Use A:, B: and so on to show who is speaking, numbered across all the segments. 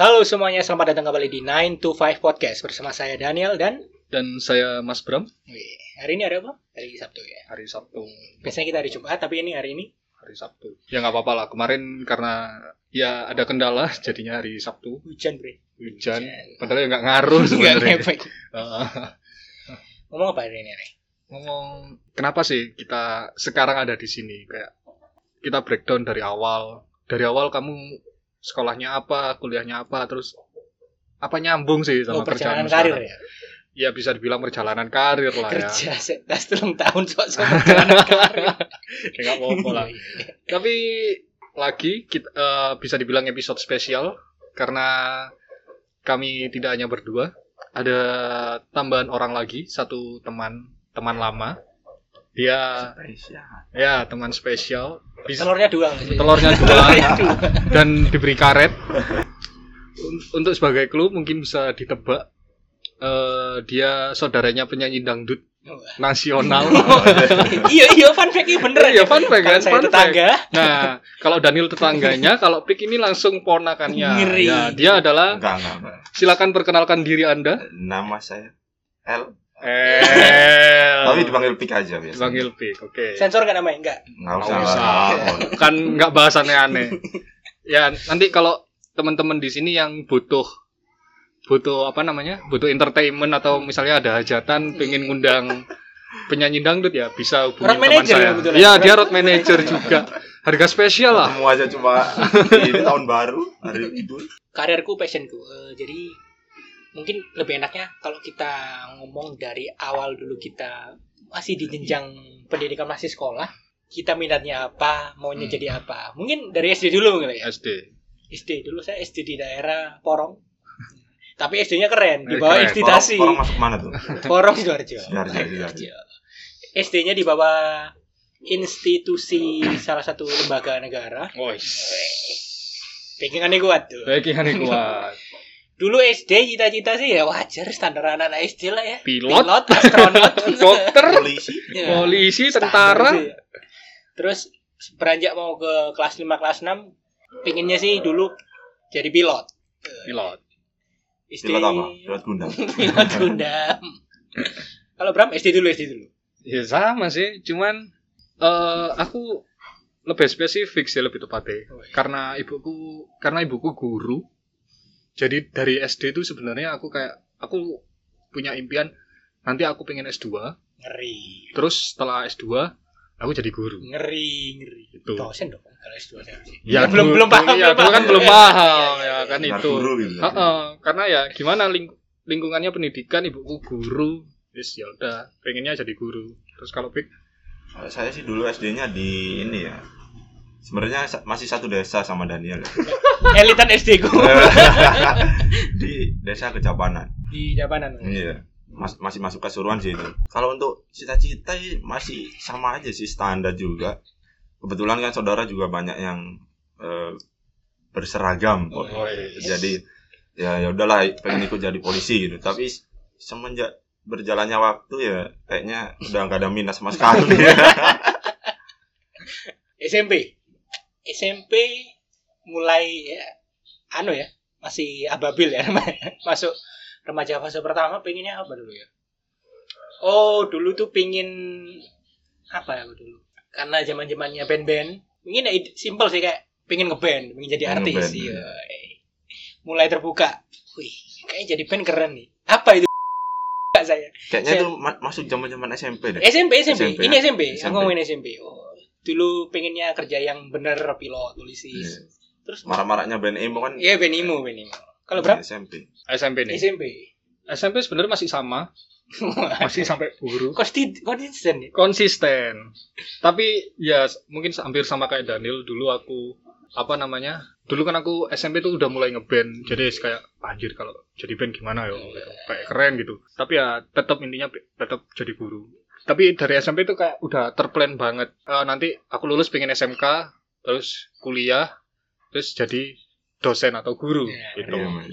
A: Halo semuanya, selamat datang kembali di 9 to 5 Podcast bersama saya Daniel dan
B: Dan saya Mas Bram
A: Wih, hari ini ada apa? Hari Sabtu ya.
B: hari Sabtu.
A: Biasanya kita hari Jumat, tapi ini hari ini
B: Hari Sabtu. Ya nggak apa-apa lah. Kemarin karena ya ada kendala jadinya hari Sabtu
A: hujan, Bre.
B: hujan.
A: Hujan.
B: Padahal ya nggak ngaruh
A: Nggak
B: sebenarnya. Heeh.
A: Ngomong apa hari ini, Re?
B: Ngomong kenapa sih kita sekarang ada di sini kayak kita breakdown dari awal. Dari awal kamu sekolahnya apa, kuliahnya apa, terus apa nyambung sih
A: Oh,
B: sama
A: perjalanan
B: kerjaan
A: karir
B: sekarang?
A: ya?
B: Ya bisa dibilang perjalanan karir lah ya.
A: Kerja setas telung tahun sok-sok perjalanan karir.
B: Ya nggak apa-apa lah. Tapi lagi kita, eh, bisa dibilang episode spesial karena kami tidak hanya berdua, ada tambahan orang lagi, satu teman teman lama. Dia ya teman spesial. Bisa
A: Telurnya dua
B: telurnya dua dan diberi karet. Un- Untuk sebagai clue mungkin bisa ditebak eh, dia saudaranya penyanyi dangdut nasional.
A: iya, iya, fun fact ini bener
B: Iya, fun fact kan, fun fact. Nah, kalau Daniel tetangganya, kalau Pik ini langsung ponakannya.
A: Ngeri.
B: Ya, dia adalah
C: Enggak, enggak, enggak.
B: silakan perkenalkan diri Anda.
C: Nama saya L.
B: Eh.
C: Tapi dipanggil Pik aja biasanya.
B: dipanggil Pik. Oke.
A: sensor nggak namanya? Enggak.
C: Enggak
B: Nggak
C: usah.
B: usah.
C: lah.
B: Kan nggak bahasannya aneh. Ya, nanti kalau teman-teman di sini yang butuh butuh apa namanya? Butuh entertainment atau misalnya ada hajatan pengen ngundang penyanyi dangdut ya bisa hubungi
A: Road
B: teman
A: manager
B: saya.
A: ya.
B: Iya, dia road manager juga. Harga spesial lah.
C: Ketemu aja cuma ini tahun baru, hari Idul.
A: karirku passionku Eh, jadi mungkin lebih enaknya kalau kita ngomong dari awal dulu kita masih di jenjang pendidikan masih sekolah kita minatnya apa maunya
B: Hmm.
A: jadi apa mungkin dari SD dulu mungkin ya
B: SD.
A: SD dulu saya SD di daerah Porong tapi SD-nya keren di
B: Eh,
A: bawah institusi
C: orang masuk mana tuh?
A: Porong Sidoarjo. SD-nya di bawah institusi salah satu lembaga negara
B: Woi.
A: pegangannya kuat tuh
B: yang kuat.
A: Dulu SD cita-cita sih ya wajar standar anak-anak SD lah ya.
B: Pilot,
A: astronot,
B: dokter,
C: Polisi.
A: Ya,
B: polisi, tentara.
A: sih. Terus beranjak mau ke kelas 5 kelas 6 pinginnya sih dulu jadi pilot.
B: Pilot.
A: SD
C: Pilot apa? Pilot Gundam.
A: Pilot Gundam. Kalau Bram SD dulu SD dulu.
B: Ya sama sih, cuman eh aku lebih spesifik sih lebih tepatnya.
A: Oh, iya.
B: Karena ibuku karena ibuku guru. Jadi dari SD itu sebenarnya aku kayak aku punya impian nanti aku pengen S2,
A: Ngeri.
B: terus setelah S2 aku jadi guru.
A: Ngeri, ngeri.
B: Itu.
A: Dosen dong kalau S2 saya sih.
B: Ya,
A: belum belum paham.
B: Ya, dulu kan belum paham ya kan itu.
C: guru gitu.
B: Heeh, karena ya gimana ling- lingkungannya pendidikan ibuku guru. Yes, ya udah pengennya jadi guru. Terus kalau Pik
C: Kalau Saya sih dulu SD-nya di ini ya. Sebenarnya masih satu desa sama Daniel. ya.
A: Elitan SD ku
C: di desa Kejapanan.
A: di Japanan.
C: Iya. Mas- masih masuk kesuruhan sih itu. Kalau untuk cita-cita sih masih sama aja sih standar juga. Kebetulan kan saudara juga banyak yang eh, berseragam.
A: Oh,
C: Jadi ya ya udahlah pengen ikut jadi polisi gitu. Tapi semenjak berjalannya waktu ya kayaknya udah nggak ada minat sama sekali.
A: SMP SMP mulai ya anu ya masih ababil ya masuk remaja fase pertama pengennya apa dulu ya oh dulu tuh pingin apa ya dulu karena zaman zamannya band-band ingin ya simple sih kayak pengen ngeband pengen jadi artis
C: ngeband,
A: iya mulai terbuka wih kayaknya jadi band keren nih apa itu saya
C: kayaknya itu ma- masuk zaman-zaman SMP deh.
A: SMP, SMP.
C: SMP,
A: Ini
C: ya?
A: SMP. Aku
C: SMP.
A: ngomongin SMP. Oh, dulu pengennya kerja yang bener pilot, polisi.
C: Iya.
A: Terus
C: Marah-marahnya band emo kan
A: Iya, Benimo, Benimo. Kalau berapa?
C: SMP.
B: SMP nih.
A: SMP.
B: SMP sebenarnya masih sama, masih sampai guru.
A: Konsti- Konsisten ya?
B: Konsisten. Tapi ya mungkin hampir sama kayak Daniel dulu aku apa namanya? Dulu kan aku SMP tuh udah mulai ngeband. Jadi kayak anjir kalau jadi band gimana ya? Kayak keren gitu. Tapi ya tetap intinya tetap jadi guru. Tapi dari SMP tuh kayak udah terplan banget. Eh, nanti aku lulus pengen SMK, terus kuliah, terus jadi dosen atau guru
A: Iya,
B: gitu.
C: Iya, Mas.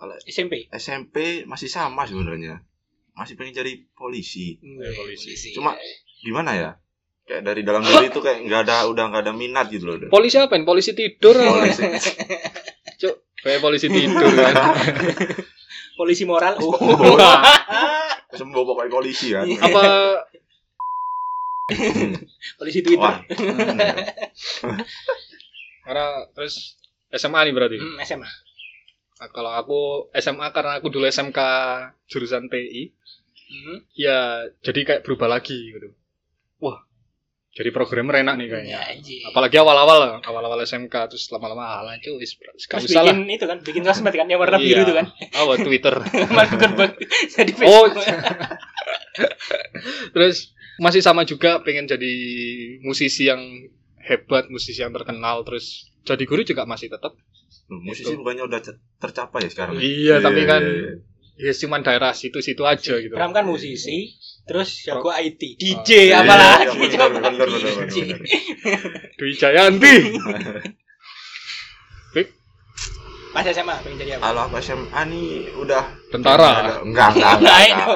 A: Kalau SMP.
C: SMP masih sama sebenarnya. Masih pengen jadi polisi.
A: Iya,
B: polisi.
C: Cuma gimana ya? Kayak dari dalam diri itu kayak nggak ada udah nggak ada minat gitu loh.
B: Polisi apa? Polisi tidur.
C: Polisi.
B: Cuk, kayak polisi tidur kan
A: polisi moral oh.
C: Wah. Sembuh pokoknya polisi kan.
B: apa
A: polisi Twitter
C: Wah.
B: karena terus SMA nih berarti
A: Hmm, SMA
B: Nah, kalau aku SMA karena aku dulu SMK jurusan TI
A: Hmm.
B: ya jadi kayak berubah lagi gitu jadi programmer enak nih kayaknya
A: Ya,
B: apalagi awal-awal awal-awal SMK terus lama-lama alah cuy wis gak
A: Terus
B: usah lah
A: bikin itu kan, bikin sosmed kan yang warna
B: Iya.
A: biru itu kan.
B: oh Twitter
A: bag jadi
B: Oh.
A: Facebook.
B: terus masih sama juga pengen jadi musisi yang hebat musisi yang terkenal terus jadi guru juga masih tetap
C: Musisi bukannya udah ter- tercapai ya sekarang?
B: Iya, tapi kan
C: iya, iya.
B: ya cuman daerah situ-situ aja gitu
A: Bram kan musisi, terus jago IT, DJ
B: Iya,
A: apalagi
C: iya,
A: coba
C: bener, bener, bener,
A: DJ.
B: Dwi Jayanti
A: Pas SMA pengen jadi apa?
C: Kalau aku SMA nih udah
B: tentara
C: Enggak, enggak, enggak, enggak.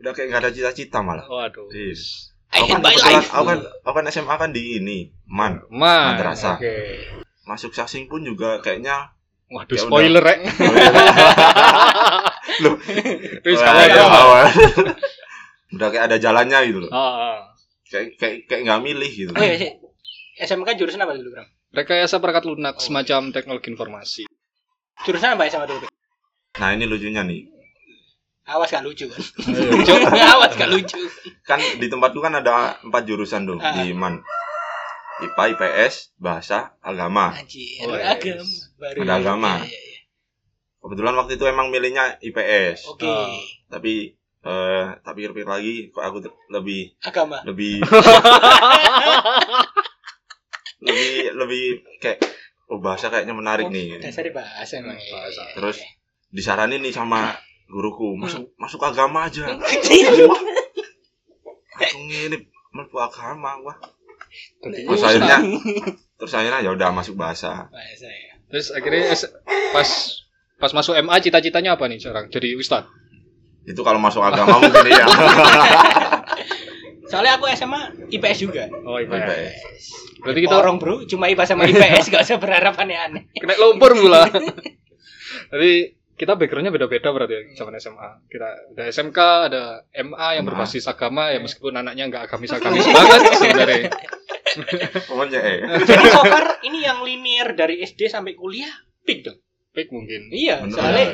C: Udah kayak enggak ada cita-cita malah.
B: waduh
C: Is.
A: I
C: Aku kan kebetulan, aku kan, aku kan SMA kan di ini, Man.
B: Man
C: Madrasah.
B: oke
C: Masuk sasing pun juga kayaknya
B: waduh
C: Ya
B: spoiler rek
C: Loh.
B: Terus
C: ya,
B: apa?
C: awal. Udah kayak ada jalannya gitu loh.
B: Ah, ah.
C: Kayak kayak kayak nggak milih gitu.
A: Oh iya, sih. SMK jurusan apa dulu, Bram?
B: rekayasa perangkat lunak
A: Oh.
B: semacam teknologi informasi
A: Jurusan apa SMA dulu?
C: Nah, ini lucunya nih.
A: Awas gak lucu kan. Awas gak lucu.
C: Kan di tempatku kan ada empat jurusan tuh
A: Ah.
C: di Man. IPA, IPS, bahasa, agama.
A: Anjir,
B: Oh,
A: agama baru.
C: Ada agama.
A: Iya, iya, iya.
C: Kebetulan waktu itu emang milihnya IPS.
A: Oke,
B: Ah.
C: Tapi eh tapi pikir-pikir lagi kok aku lebih
A: agama.
C: lebih lebih lebih kayak oh bahasa kayaknya menarik
A: Oh,
C: nih.
A: Dasar bahasa emang. iya,
B: Bahasa.
A: iya.
C: Terus disaranin nih sama guruku masuk masuk agama aja.
A: Anjir.
C: Langsung ini mlebu agama wah.
B: Tadi
C: Terus akhirnya terus akhirnya ya udah masuk bahasa.
A: Bahasa ya.
B: terus akhirnya pas pas masuk MA cita-citanya apa nih sekarang jadi ustad
C: Itu kalau masuk agama mungkin ya.
A: Soalnya aku SMA IPS juga.
B: oh
C: IPS.
B: berarti kita
A: Orang bro, cuma IPA sama IPS gak usah berharap aneh-aneh.
B: kena lumpur pula jadi kita backgroundnya beda-beda berarti ya zaman SMA kita ada SMK ada MA yang
C: MA.
B: berbasis agama ya meskipun anaknya nggak agamis agamis banget sebenarnya
C: Pokoknya eh.
A: Jadi so far ini yang linear dari SD sampai kuliah pik dong.
B: Pik mungkin
A: Iya,
C: Bener.
A: soalnya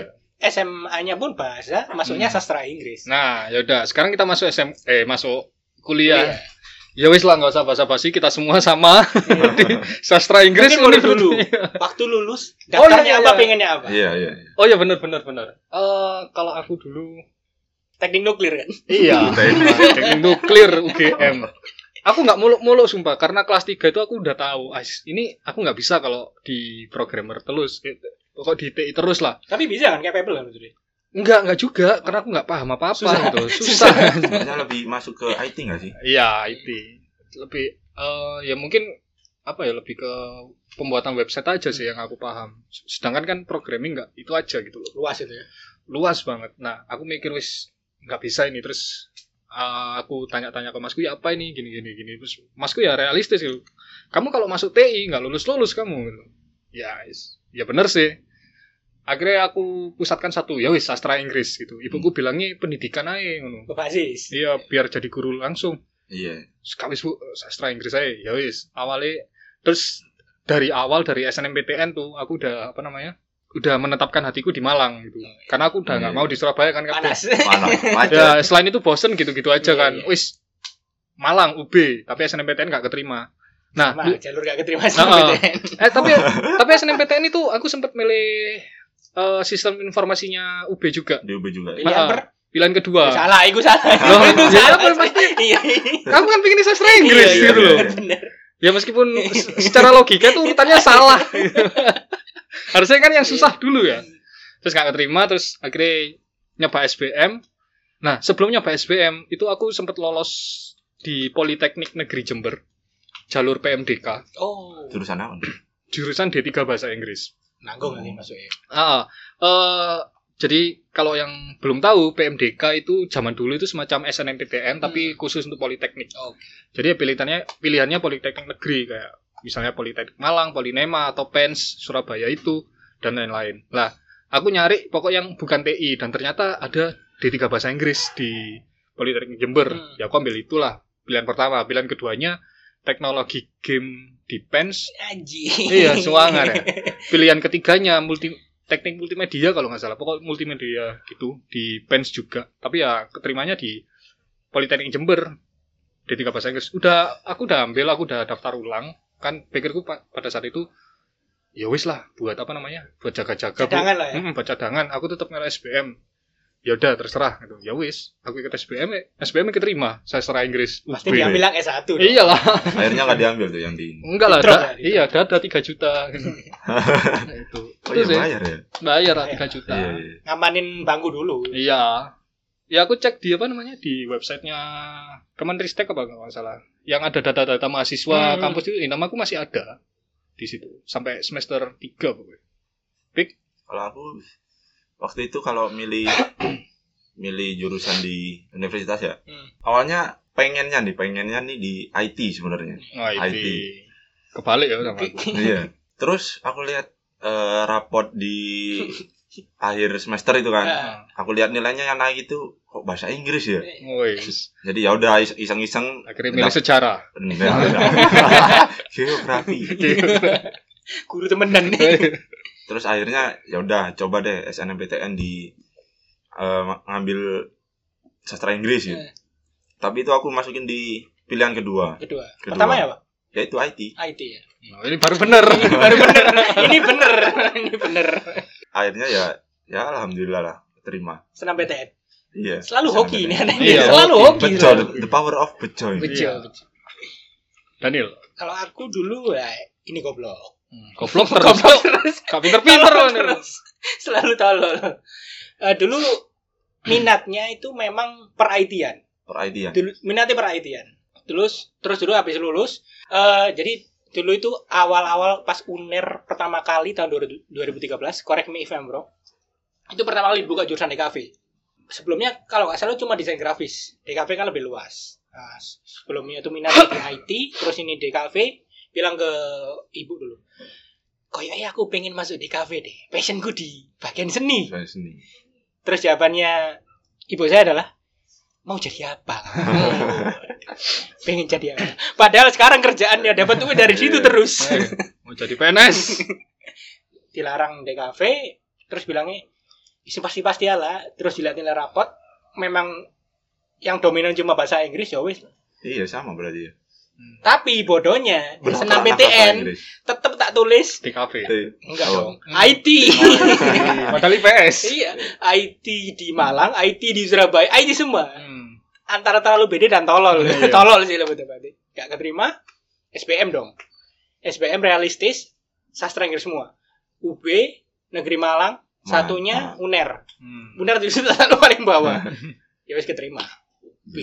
A: SMA-nya pun bahasa, masuknya
B: Hmm.
A: sastra Inggris.
B: nah yaudah sekarang kita masuk SM eh masuk kuliah
A: Iya.
B: ya wis lah nggak usah basa-basi kita semua sama di sastra Inggris
A: Mungkin dulu. Waktu lulus,
B: Oh,
A: daftarnya
B: iya, iya,
A: apa,
B: iya.
A: pengennya apa?
C: Iya, iya. iya.
B: oh ya benar benar benar Eh kalau aku dulu
A: Teknik nuklir kan?
B: Iya, teknik nuklir UGM. Aku nggak muluk-muluk sumpah karena kelas 3 itu aku udah tahu, "Ais, ini aku nggak bisa kalau di programmer terus. Pokok di TI terus lah.
A: Tapi bisa kan capable kan betul
B: Enggak, enggak juga karena aku nggak paham apa-apa
A: Susah.
B: gitu. Susah.
C: Sebenarnya lebih masuk ke IT nggak sih?
B: Iya, IT. Lebih eh ya mungkin apa ya lebih ke pembuatan website aja sih yang aku paham. Sedangkan kan programming nggak itu aja gitu loh.
A: Luas itu ya.
B: luas banget. Nah, aku mikir wis nggak bisa ini terus uh, aku tanya-tanya ke masku ya apa ini gini gini gini terus masku ya realistis gitu. Kamu kalau masuk TI nggak lulus lulus kamu. Gitu. Ya, is- ya bener sih. Akhirnya aku pusatkan satu ya wis sastra Inggris gitu. Ibuku bilangnya pendidikan aja ngono.
A: Berbasis.
B: Iya, biar jadi guru langsung.
C: Iya.
B: Sekawis bu sastra Inggris aja ya wis awalnya terus dari awal dari SNMPTN tuh aku udah apa namanya udah menetapkan hatiku di Malang gitu karena aku udah nggak
C: Iya.
B: mau di Surabaya kan.
A: Panas.
C: Macet.
B: ya selain itu bosen gitu-gitu aja
A: Iya,
B: kan
A: iya.
B: wis Malang UB tapi SNMPTN nggak keterima nah
A: Sama, jalur gak keterima sih
B: Nah,
A: PTN.
B: eh tapi tapi SNMPTN itu aku sempat milih eh, sistem informasinya UB juga
C: Di UB juga. ya?
A: Pilihan
B: Ah,
A: per
B: pilihan kedua
A: salah, itu salah.
B: Loh,
A: Itu
B: ya
A: salah.
B: apa, pasti.
A: Iya.
B: kamu kan bikin sastra Inggris
A: Iya, iya,
B: gitu loh
A: Bener.
B: ya meskipun s- secara logika itu urutannya salah harusnya kan yang susah dulu ya terus nggak keterima terus akhirnya nyoba SBM nah sebelum nyoba SBM itu aku sempat lolos di Politeknik Negeri Jember jalur PMDK
A: Oh,
C: Jurusan apa?
B: jurusan D3 bahasa Inggris
A: nanggung kali masuknya.
B: ah eh, jadi kalau yang belum tahu PMDK itu zaman dulu itu semacam SNMPTN tapi khusus untuk Politeknik
A: Oke.
B: jadi ya pilihannya pilihannya Politeknik Negeri kayak misalnya Politeknik Malang, Polinema atau PENS Surabaya itu dan lain-lain. Lah, aku nyari pokok yang bukan TI dan ternyata ada D3 bahasa Inggris di Politeknik Jember.
A: Hmm.
B: Ya aku ambil itulah pilihan pertama. Pilihan keduanya teknologi game defense.
A: Aji.
B: Iya, suangar ya. Pilihan ketiganya multi teknik multimedia kalau nggak salah. Pokok multimedia gitu di PENS juga. Tapi ya keterimanya di Politeknik Jember D3 bahasa Inggris. Udah aku udah ambil, aku udah daftar ulang. Kan pikirku pa- pada saat itu ya wis lah buat apa namanya? Buat jaga-jaga. Bu.
A: Cadangan lah ya.
B: Mm, buat cadangan. Aku tetap ngelak SBM. Ya udah terserah gitu. Ya wis, aku ikut SBM, SBM keterima. Saya setelah Inggris.
A: Pasti
B: UB.
A: diambil yang S1 dong.
B: Iyalah.
C: Akhirnya nggak diambil tuh yang di.
B: Enggak lah, da-
A: ya,
B: iya, ada 3 juta. Nah, itu.
C: Oh
B: Terus
C: iya
B: ya,
C: bayar ya.
B: bayar lah 3 juta.
C: Iya,
B: Iya.
C: iya.
A: Ngamanin bangku dulu.
B: Ya aku cek di apa namanya di websitenya Kemenristek apa nggak salah. Yang ada data-data mahasiswa
A: Hmm.
B: kampus itu, eh, namaku masih ada di situ sampai semester 3 pokoknya.
C: Kalau aku waktu itu kalau milih milih jurusan di universitas ya.
A: Hmm.
C: Awalnya pengennya nih, pengennya nih di IT sebenarnya.
B: Nah,
C: IT.
B: itu kebalik ya sama aku.
C: Iya. Terus aku lihat eh, raport di akhir semester itu kan.
A: Ah.
C: Aku lihat nilainya yang naik itu kok bahasa Inggris ya. Jadi ya udah is- iseng-iseng
B: akhirnya milih sejarah.
C: geografi.
A: Guru temenan nih.
C: Terus akhirnya ya udah coba deh SNMPTN di eh, ngambil sastra Inggris gitu.
A: Eh.
C: Tapi itu aku masukin di pilihan kedua,
A: Kedua.
C: Kedua.
A: Pertama ya, Pak?
C: yaitu IT.
A: IT ya.
B: Nah, ini baru bener.
A: Baru bener. Ini bener. Ini bener.
C: Akhirnya ya ya alhamdulillah lah terima.
A: Senam PTN.
C: Iya.
A: Selalu hoki ini aneh.
B: Iya,
A: Selalu
B: hoki.
C: Bejo, the, the power of bejo ini.
A: Bejo,
B: Iya.
A: bejo.
B: Daniel.
A: Kalau aku dulu ya ini goblok.
B: Goblok terus.
A: Goblok terus.
B: Gak pinter-pinter Daniel.
A: terus. Selalu tolol. Eh, dulu minatnya itu memang per IT-an.
C: Per IT ya.
A: Dulu minatnya per IT-an. Terus terus dulu habis lulus eh jadi dulu itu awal-awal pas UNER pertama kali tahun 2000 2013, correct me if I'm wrong. Itu pertama kali dibuka jurusan DKV. Sebelumnya kalau nggak salah cuma desain grafis. DKV kan lebih luas. Nah, sebelumnya itu minatnya di IT, terus ini DKV, bilang ke ibu dulu. Kayaknya aku pengen masuk DKV deh. Passionku di bagian seni.
C: Seni.
A: Terus jawabannya ibu saya adalah mau jadi apa? Pengen jadi apa? Padahal sekarang kerjaannya dapat duit dari situ terus.
B: Eh, Mau jadi PNS.
A: Dilarang DKV, terus bilangnya itu pasti pasti lah. Terus dilihat nilai rapot, memang yang dominan cuma bahasa Inggris ya wis.
C: Iya sama berarti ya.
A: Tapi bodohnya di senam PTN tetap tak tulis
B: Di kafe.
A: Enggak
C: Oh.
A: dong. IT.
B: Padahal IPS.
A: iya, IT di Malang, IT di Surabaya, IT semua.
B: Hmm.
A: antara terlalu beda dan tolol.
B: Iya.
A: tolol sih lebih tepatnya. Gak keterima. SPM dong. SPM realistis, sastra Inggris semua. UB, Negeri Malang, satunya UNER.
B: Hmm.
A: UNER itu selalu paling bawah. ya wis keterima. B.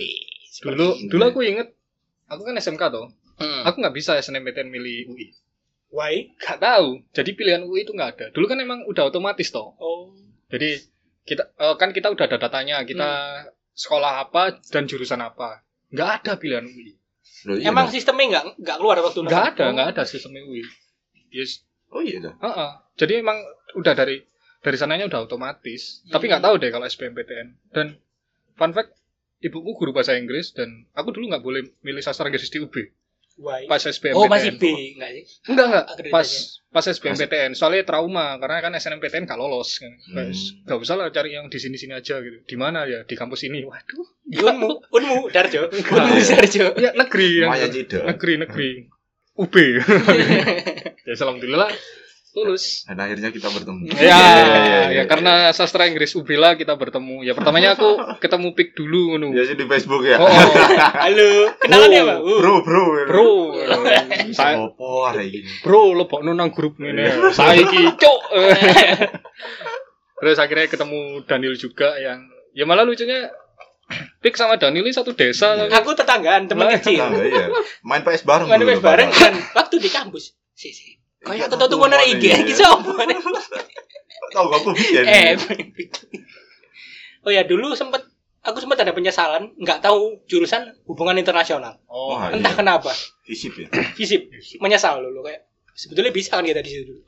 B: Dulu dulu aku inget aku kan SMK tuh.
A: Hmm.
B: Aku nggak bisa SNMPTN milih UI.
A: Why?
B: Gak tahu. Jadi pilihan UI itu nggak ada. Dulu kan emang udah otomatis toh.
A: Oh.
B: Jadi kita eh, kan kita udah ada datanya. Kita sekolah apa dan jurusan apa. Nggak ada pilihan UI.
C: Loh, iya
A: Emang
C: dah.
A: sistemnya nggak nggak keluar waktu
B: Nggak ada,
A: Oh.
B: nggak ada sistem UI. Yes.
C: Oh iya dah.
B: Heeh. Jadi emang udah dari dari sananya udah otomatis. Tapi nggak tahu deh kalau SBMPTN. Dan fun fact, ibuku guru bahasa Inggris dan aku dulu nggak boleh milih sastra Inggris di UB
A: Why?
B: pas SBMPTN.
A: Oh masih B nggak sih?
B: Enggak enggak. Pas pas SBMPTN. Soalnya trauma karena kan SNMPTN gak lolos kan.
C: Hmm.
B: Gak usah lah cari yang di sini-sini aja gitu. Di mana ya? Di kampus ini. Waduh.
A: Unmu, Unmu, Darjo, Unmu. Darjo.
B: Ya negeri yang
C: Maya Cida.
B: negeri negeri. UB. ya alhamdulillah lulus.
C: Dan akhirnya kita bertemu.
B: Ya,
C: Iya, iya, iya,
B: ya karena sastra Inggris UB lah kita bertemu. Ya pertamanya aku ketemu Pik dulu ngono.
C: Ya sih di Facebook ya.
B: Oh, oh.
A: Halo, kenalan ya, Pak? Uh.
C: Bro, bro.
B: bro. Saya
C: Opo hari gini.
B: bro lebokno nang grup ngene. Saiki cuk. Terus akhirnya ketemu Daniel juga yang ya malah lucunya Pik sama Daniel ini satu desa tapi
A: Aku tetanggaan, teman
B: Nah,
A: kecil.
C: Nah, iya. Main PS bareng dulu,
A: wis bareng kan waktu di kampus. Si si.
C: Iya,
A: Kayak ketemu mana IG
C: iya.
A: iki sopo?
C: Tahu gak aku bikin.
A: Eh. Oh ya dulu sempet aku sempat ada penyesalan nggak tahu jurusan hubungan internasional.
B: Oh,
C: Wah,
A: Entah
C: iya.
A: kenapa.
C: Visip ya.
A: Visip menyesal dulu kayak sebetulnya bisa kan kita di situ dulu.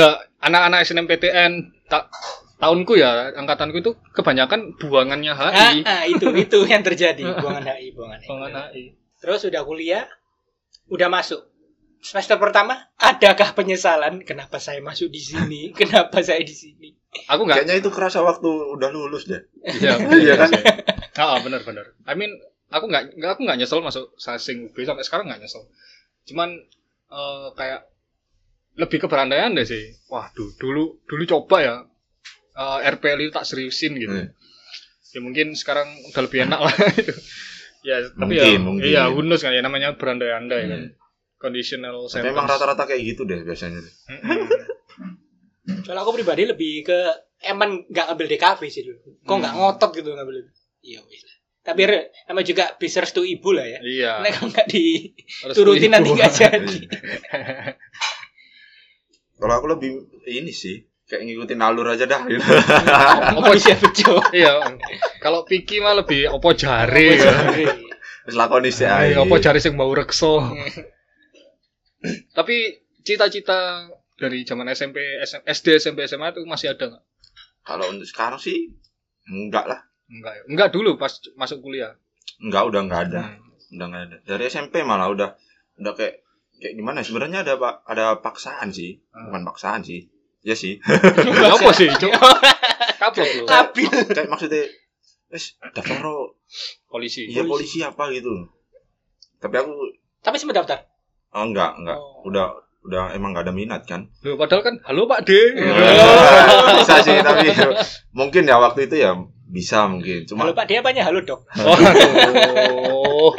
B: Lah, anak-anak SNMPTN ta tahunku ya, angkatanku itu kebanyakan buangannya
A: Ah,
B: HI.
A: ah, itu itu yang terjadi buangan HI, buangan HI.
B: Buangan HI.
A: Terus udah kuliah, udah masuk. Semester pertama, adakah penyesalan kenapa saya masuk di sini? Kenapa saya di sini?
B: Aku nggak
C: Kayaknya itu kerasa waktu udah lulus deh.
B: Iya,
C: Iya kan?
B: Ah, benar benar. I mean, aku nggak nggak- aku nggak nyesel masuk sasing UB sampai sekarang nggak nyesel. Cuman eh, kayak lebih ke berandaian deh sih. Wah, du- dulu dulu coba ya eh, RPL itu tak seriusin gitu.
C: Hmm.
B: Ya mungkin sekarang udah lebih enak lah gitu. Ya, tapi
C: Mungkin,
B: ya
C: mungkin.
B: iya knows kan ya namanya berandai-andai kan.
C: Hmm.
B: Conditional
C: Tapi
B: sentence.
C: emang rata-rata kayak gitu deh biasanya.
A: Soalnya aku pribadi lebih ke emang nggak ngambil DKV sih dulu. Kok nggak
B: Hmm.
A: ngotot gitu ngambil itu. Iya wis lah. Tapi re- nama juga bisa restu ibu lah ya.
B: Iya.
A: Nek kalau nggak diturutin nanti nggak jadi.
C: Kalau aku lebih ini sih kayak ngikutin alur aja dah gitu.
A: Apa sih bejo?
B: Iya. Kalau Piki mah lebih opo jare. kan.
C: Terus lakoni sih
B: Ayo,
C: ae.
B: apa jari sing bau rekso. Tapi cita-cita dari zaman SMP, SM, SD, SMP, SMA itu masih ada nggak?
C: Kalau untuk sekarang sih enggak lah.
B: Enggak ya? Enggak dulu pas masuk kuliah.
C: Enggak udah enggak ada.
B: Hmm.
C: Udah enggak ada. Dari SMP malah udah udah kayak kayak gimana ya? sebenarnya ada pak ada paksaan sih
B: Hmm.
C: bukan paksaan sih ya sih
B: Ya apa sih? Cuk? Kaplok lu.
A: Labil.
C: kayak maksudnya wes daftar ro,
B: Polisi.
C: iya polisi apa gitu tapi aku
A: Tapi sempat daftar.
C: Oh, enggak enggak
A: Oh.
C: udah udah emang enggak ada minat kan
B: Loh, padahal kan, halo Pak D.
C: bisa sih tapi mungkin ya waktu itu ya bisa mungkin cuma
A: Halo Pak, dia apanya? Halo Dok.
B: Oh, aduh.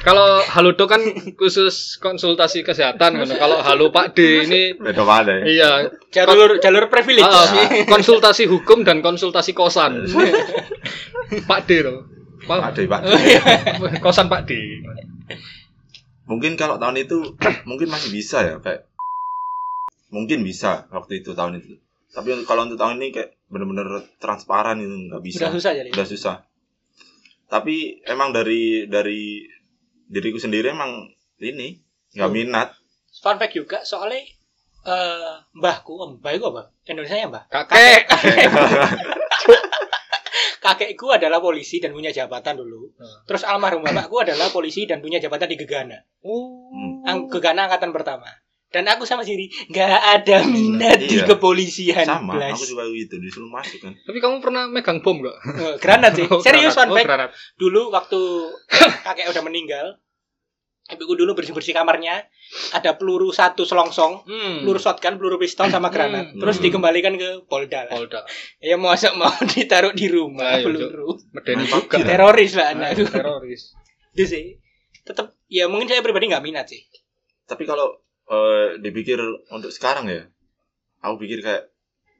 B: Kalau halo dok kan khusus konsultasi kesehatan kan. Kalau halo Pak D ini
C: beda mana ya
B: iya
A: Jalur jalur privilege.
B: ah, konsultasi hukum dan konsultasi kosan. Pak D loh. Pak,
C: ada pak
B: kosan Pak D.
C: mungkin kalau tahun itu mungkin masih bisa ya kayak mungkin bisa waktu itu tahun itu tapi kalau untuk tahun ini kayak bener-bener transparan itu nggak bisa
A: Sudah susah jadi.
C: udah susah tapi emang dari dari diriku sendiri emang ini nggak
A: Hmm.
C: minat
A: Fun fact juga soalnya eh mbahku, mbahku apa? Indonesia ya mbah.
B: Kakek.
A: Kakekku adalah polisi dan punya jabatan dulu.
B: Hmm.
A: Terus almarhum bapakku adalah polisi dan punya jabatan di Gegana.
B: Oh.
A: Ang Gegana angkatan pertama. Dan aku sama Siri nggak ada minat di
C: Iya.
A: kepolisian.
C: sama
A: Blas.
C: aku juga gitu disuruh masuk kan
B: Tapi kamu pernah megang bom gak?
A: Eh, Granat sih. Serius fun fact.
B: granat.
A: Dulu waktu kakek udah meninggal, ibuku dulu bersih-bersih kamarnya, ada peluru satu selongsong,
B: Hmm.
A: peluru shotgun, peluru pistol sama granat.
B: Hmm.
A: Terus
C: Hmm.
A: dikembalikan ke Polda. lah.
B: Polda.
A: Ya masa mau ditaruh di rumah
B: Ayo,
A: peluru.
B: Medeni juga.
A: Teroris lah
B: Nah,
A: anakku.
B: teroris.
A: Itu sih. Tetap ya mungkin saya pribadi nggak minat sih.
C: tapi kalau eh, dipikir untuk sekarang ya aku pikir kayak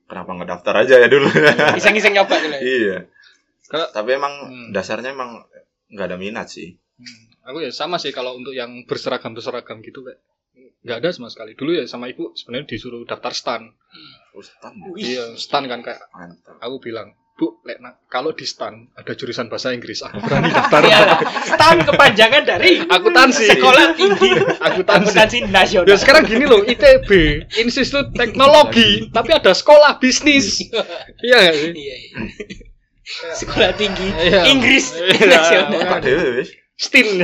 C: kenapa nggak daftar aja ya dulu
A: Iseng-iseng nyoba gitu. ya.
C: iya
B: Kalau-
C: tapi emang
B: Hmm.
C: dasarnya emang nggak ada minat sih
B: Hmm. Aku ya sama sih kalau untuk yang berseragam berseragam gitu kayak nggak ada sama sekali. Dulu ya sama ibu sebenarnya disuruh daftar stan.
C: Ustaz
A: Wih.
B: Iya, stan kan kayak
C: mantap
B: aku bilang, Bu, lek kalau di stan ada jurusan bahasa Inggris, aku berani daftar.
A: Iyalah, stan kepanjangan dari
B: Akuntansi.
A: Sekolah Tinggi
B: Akuntansi.
A: Akuntansi Nasional.
B: Ya sekarang gini loh, ITB, Institut Teknologi, tapi ada sekolah bisnis. Iya nggak sih?
A: Iya, iya. Sekolah Tinggi
B: Iya.
A: Inggris
B: Iya,
A: Nasional.
B: STIN.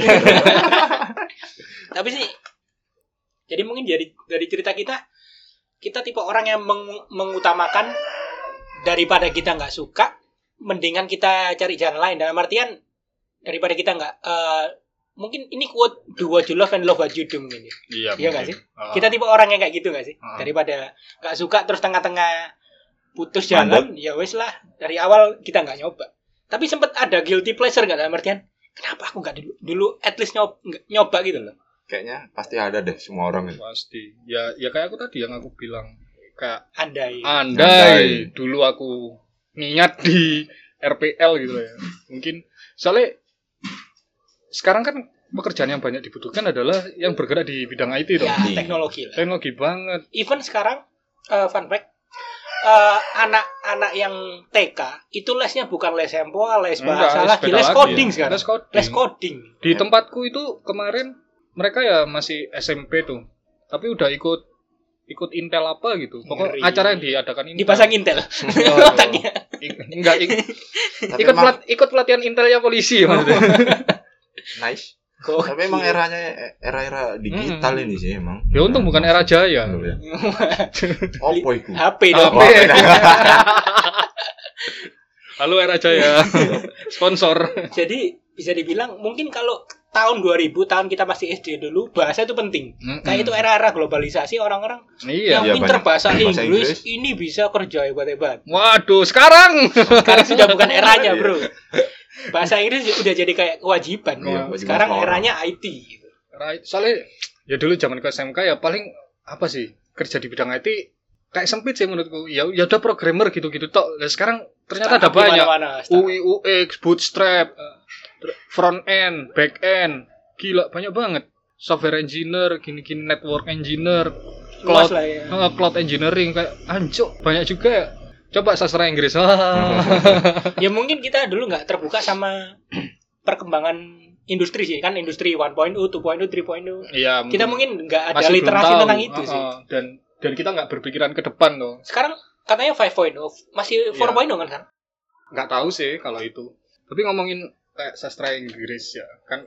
A: Tapi sih jadi mungkin dari dari cerita kita kita tipe orang yang meng- mengutamakan daripada kita nggak suka mendingan kita cari jalan lain dalam artian daripada kita nggak eh, mungkin ini quote do what you love and love what you do mungkin ya.
B: Iya,
A: Iya nggak sih?
B: Ah.
A: kita tipe orang yang kayak gitu nggak sih
B: Ah.
A: daripada nggak suka terus tengah-tengah putus jalan ya wes lah dari awal kita nggak nyoba tapi sempat ada guilty pleasure nggak dalam artian kenapa aku nggak dulu dulu at least nyoba, nyoba gitu loh
C: kayaknya pasti ada deh semua orang itu
B: pasti. Ya, ya kayak aku tadi yang aku bilang kayak
A: andai
B: andai
C: Andai.
B: dulu aku niat di RPL gitu ya. Mungkin soalnya sekarang kan pekerjaan yang banyak dibutuhkan adalah yang bergerak di bidang IT
A: ya
C: Iya.
A: teknologi lah
B: Teknologi banget.
A: even sekarang eh, fun fact eh, anak-anak yang TK itu lesnya bukan les sempo les
B: Enggak,
A: bahasa lagi
B: beda
A: les
B: lagi
A: coding
B: ya.
A: sekarang
B: Les coding.
A: les coding
B: Di tempatku itu kemarin mereka ya masih SMP tuh. Tapi udah ikut ikut Intel apa gitu. Pokok
A: Ngeri.
B: acara yang diadakan ini.
A: Dipasang Intel
B: Oh,
A: otaknya.
B: enggak ik- ikut
C: emang
B: pelat, ikut pelatihan Intelnya polisi maksudnya.
C: nice.
A: Kok
C: Tapi emang eranya era-era digital
B: Mm-mm.
C: ini sih emang.
B: ya untung bukan era Jaya.
C: Oh, ya. Oppo iku.
A: HP dong.
B: HP. Halo era Jaya. Sponsor.
A: Jadi bisa dibilang mungkin kalau tahun 2000 tahun kita masih SD dulu bahasa itu penting. Kayak itu era-era globalisasi orang-orang
B: Iya.
A: yang
C: Iya,
A: pinter bahasa,
C: bahasa
A: Inggris,
C: Inggris.
A: ini bisa kerja hebat-hebat.
B: Waduh, sekarang
A: Sekarang sudah bukan eranya,
C: Iya.
A: Bro. Bahasa Inggris udah jadi kayak kewajiban.
C: Iya,
A: Sekarang
C: orang.
A: eranya IT gitu.
B: Right. Soalnya ya dulu zaman ke SMK ya paling apa sih kerja di bidang IT kayak sempit sih menurutku. Ya ya udah programmer gitu-gitu tok. Nah, sekarang ternyata ada banyak.
A: mana-mana, startup.
B: UI UX, bootstrap, front end, back end. Gila banyak banget. Software engineer, gini-gini network engineer, cloud,
A: lah ya.
B: eh, cloud engineering kayak anjuk banyak juga ya. Coba sastra Inggris.
A: Ya mungkin kita dulu nggak terbuka sama perkembangan industri sih kan industri 1.0, 2.0, 3.0.
B: Iya,
A: Kita mungkin nggak ada literasi
B: tahu.
A: tentang itu sih.
B: Heeh, dan dan kita nggak berpikiran ke depan loh.
A: Sekarang katanya 5.0, masih
B: Iya.
A: 4.0 kan kan?
B: nggak tahu sih kalau itu tapi ngomongin kayak sastra Inggris ya kan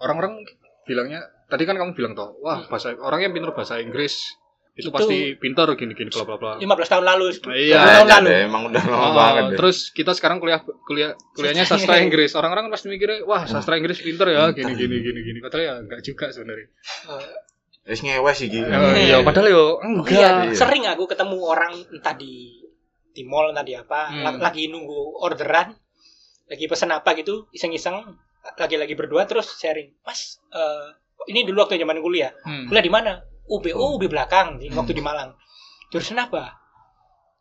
B: orang-orang bilangnya tadi kan kamu bilang toh wah bahasa orang yang pintar bahasa Inggris itu,
A: Itu-
B: pasti pintar gini-gini bla bla bla
A: 15 tahun lalu.
B: Iya.
A: 20 tahun
C: Nah,
A: lalu.
C: deh, emang udah lama
B: Oh,
C: banget deh.
B: terus kita sekarang kuliah kuliah kuliahnya sastra Inggris orang-orang pasti mikirnya wah sastra Inggris pintar ya gini gini gini gini padahal ya nggak juga sebenarnya
C: Wis ngewes iki.
B: Ya, iya padahal yo
A: Oh,
B: enggak
A: iya,
C: Iya.
A: sering aku ketemu orang entah di di mall entah di apa,
B: Hmm.
A: la- lagi nunggu orderan, lagi pesen apa gitu, iseng-iseng, lagi-lagi berdua terus sharing, Mas, eh, ini dulu waktu zaman kuliah,
B: Hmm.
A: kuliah di mana? UB, oh UB belakang, di,
B: Hmm.
A: waktu di Malang. Jurusan apa?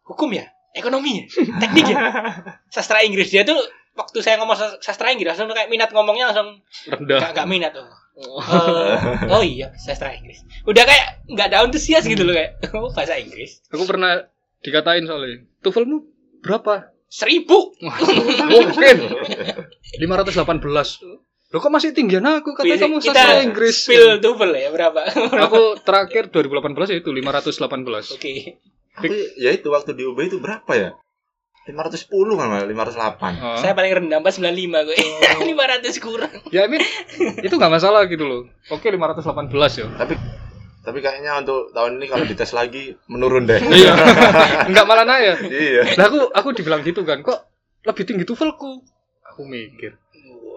A: Hukum ya? Ekonomi ya? Teknik ya? Sastra Inggris dia tuh waktu saya ngomong sas- sastra Inggris langsung kayak minat ngomongnya langsung
B: rendah
A: gak, gak minat tuh. Eh, oh iya sastra Inggris. Udah kayak nggak ada antusias gitu loh kayak oh, bahasa Inggris.
B: aku pernah dikatain soalnya tuvelmu berapa
A: Seribu.
B: mungkin 518 Loh kok masih tinggian aku katanya kamu
A: kita
B: sastra Inggris
A: spill tuvel ya berapa?
B: aku terakhir 2018 ya itu 518
A: Oke.
C: Tapi ya itu waktu di UB itu berapa ya? 510 kan malah 508.
B: Oh.
A: Saya paling rendah 495 gue. 500 kurang.
B: ya ini itu nggak masalah gitu loh oke 518 ya
C: Tapi tapi kayaknya untuk tahun ini kalau dites lagi menurun deh.
B: iya nggak malah naik ya
C: iya.
B: nah aku aku dibilang gitu kan kok lebih tinggi tuvelku aku mikir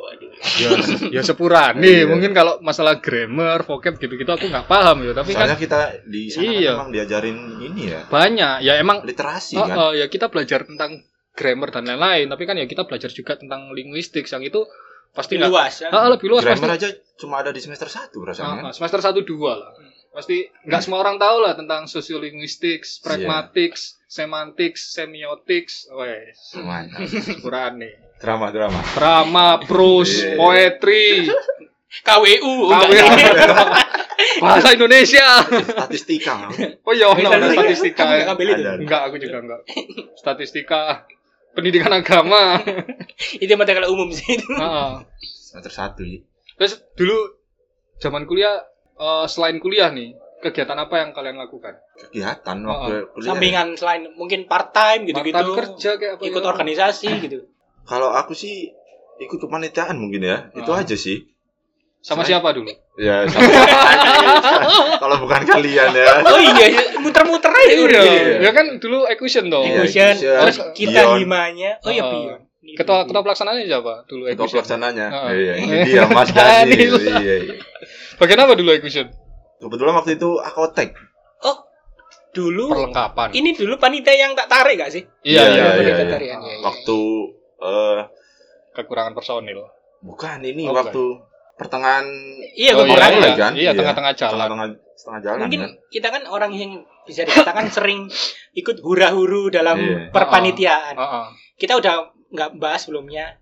A: Waduh.
B: ya ya sepurane
C: Iya.
B: mungkin kalau masalah grammar vocab gitu-gitu aku nggak paham ya tapi
C: Soalnya
B: kan
C: kita di sana kan
B: Iya.
C: memang diajarin ini ya,
B: banyak ya emang
C: literasi
B: Oh,
C: kan.
B: oh, ya kita belajar tentang grammar dan lain-lain tapi kan ya kita belajar juga tentang linguistik yang itu pasti
A: Lebih luas ya.
B: Ah, lebih luas pasti
C: Grammar aja cuma ada di semester 1 perasaan
B: Ah,
C: kan.
B: ah, semester 1 2 lah pasti nggak semua orang tahu lah tentang sosiolinguistics, pragmatics, semantics, semiotics, wes
C: Mantap.
B: kurane.
C: Drama drama.
B: Drama, prose,
C: Iya.
B: poetry,
A: KWU
B: KW,
A: enggak.
B: bahasa Indonesia.
C: Statistika.
B: Oh iya,
A: sih.
B: statistika.
C: Ada.
B: Enggak, aku juga enggak. Statistika, pendidikan agama.
A: Itu mata kalau umum sih itu.
B: Heeh.
C: Semester 1 ya.
B: Terus dulu zaman kuliah eh, selain kuliah nih, kegiatan apa yang kalian lakukan?
C: Kegiatan waktu kuliah.
A: Sampingan selain mungkin part time gitu-gitu.
B: Part-time kerja kayak apa?
A: Ikut
B: ya?
A: organisasi gitu.
C: Kalau aku sih ikut kepanitiaan mungkin ya. Itu
B: Ah.
C: aja sih.
B: Sama
C: Selain-
B: siapa dulu?
C: Ya, sama kalau bukan kalian ya.
A: Oh iya, muter-muter aja udah.
C: Iya.
B: Ya kan dulu Equation dong.
C: Iya.
A: Equation, terus kita
C: Pion.
A: himanya. Oh iya
B: Oh.
A: pion.
B: Ketua ketua pelaksananya siapa? Dulu
C: Ketua
B: Equation.
C: pelaksananya.
B: Ah.
C: Iya, ini dia Mas. Daniel. Iya, iya.
B: Bagian apa dulu Equation?
C: Kebetulan waktu itu akotek.
A: Oh, dulu
B: Perlengkapan.
A: ini dulu panitia yang tak tarik gak sih?
B: Iya, iya.
A: iya,
C: iya,
A: iya.
C: iya.
A: Iya, iya.
C: Waktu eh
B: Kekurangan personil.
C: bukan ini
B: Oh,
C: waktu pertengahan
A: Iya,
B: Oh,
A: gue
B: iya, iya.
C: kan?
B: Iya, tengah-tengah jalan.
C: Tengah-tengah setengah jalan
A: Mungkin
C: kan.
A: kita kan orang yang bisa dikatakan sering ikut hura-huru dalam
C: Iya.
A: perpanitiaan.
B: Heeh.
A: Kita udah nggak bahas sebelumnya.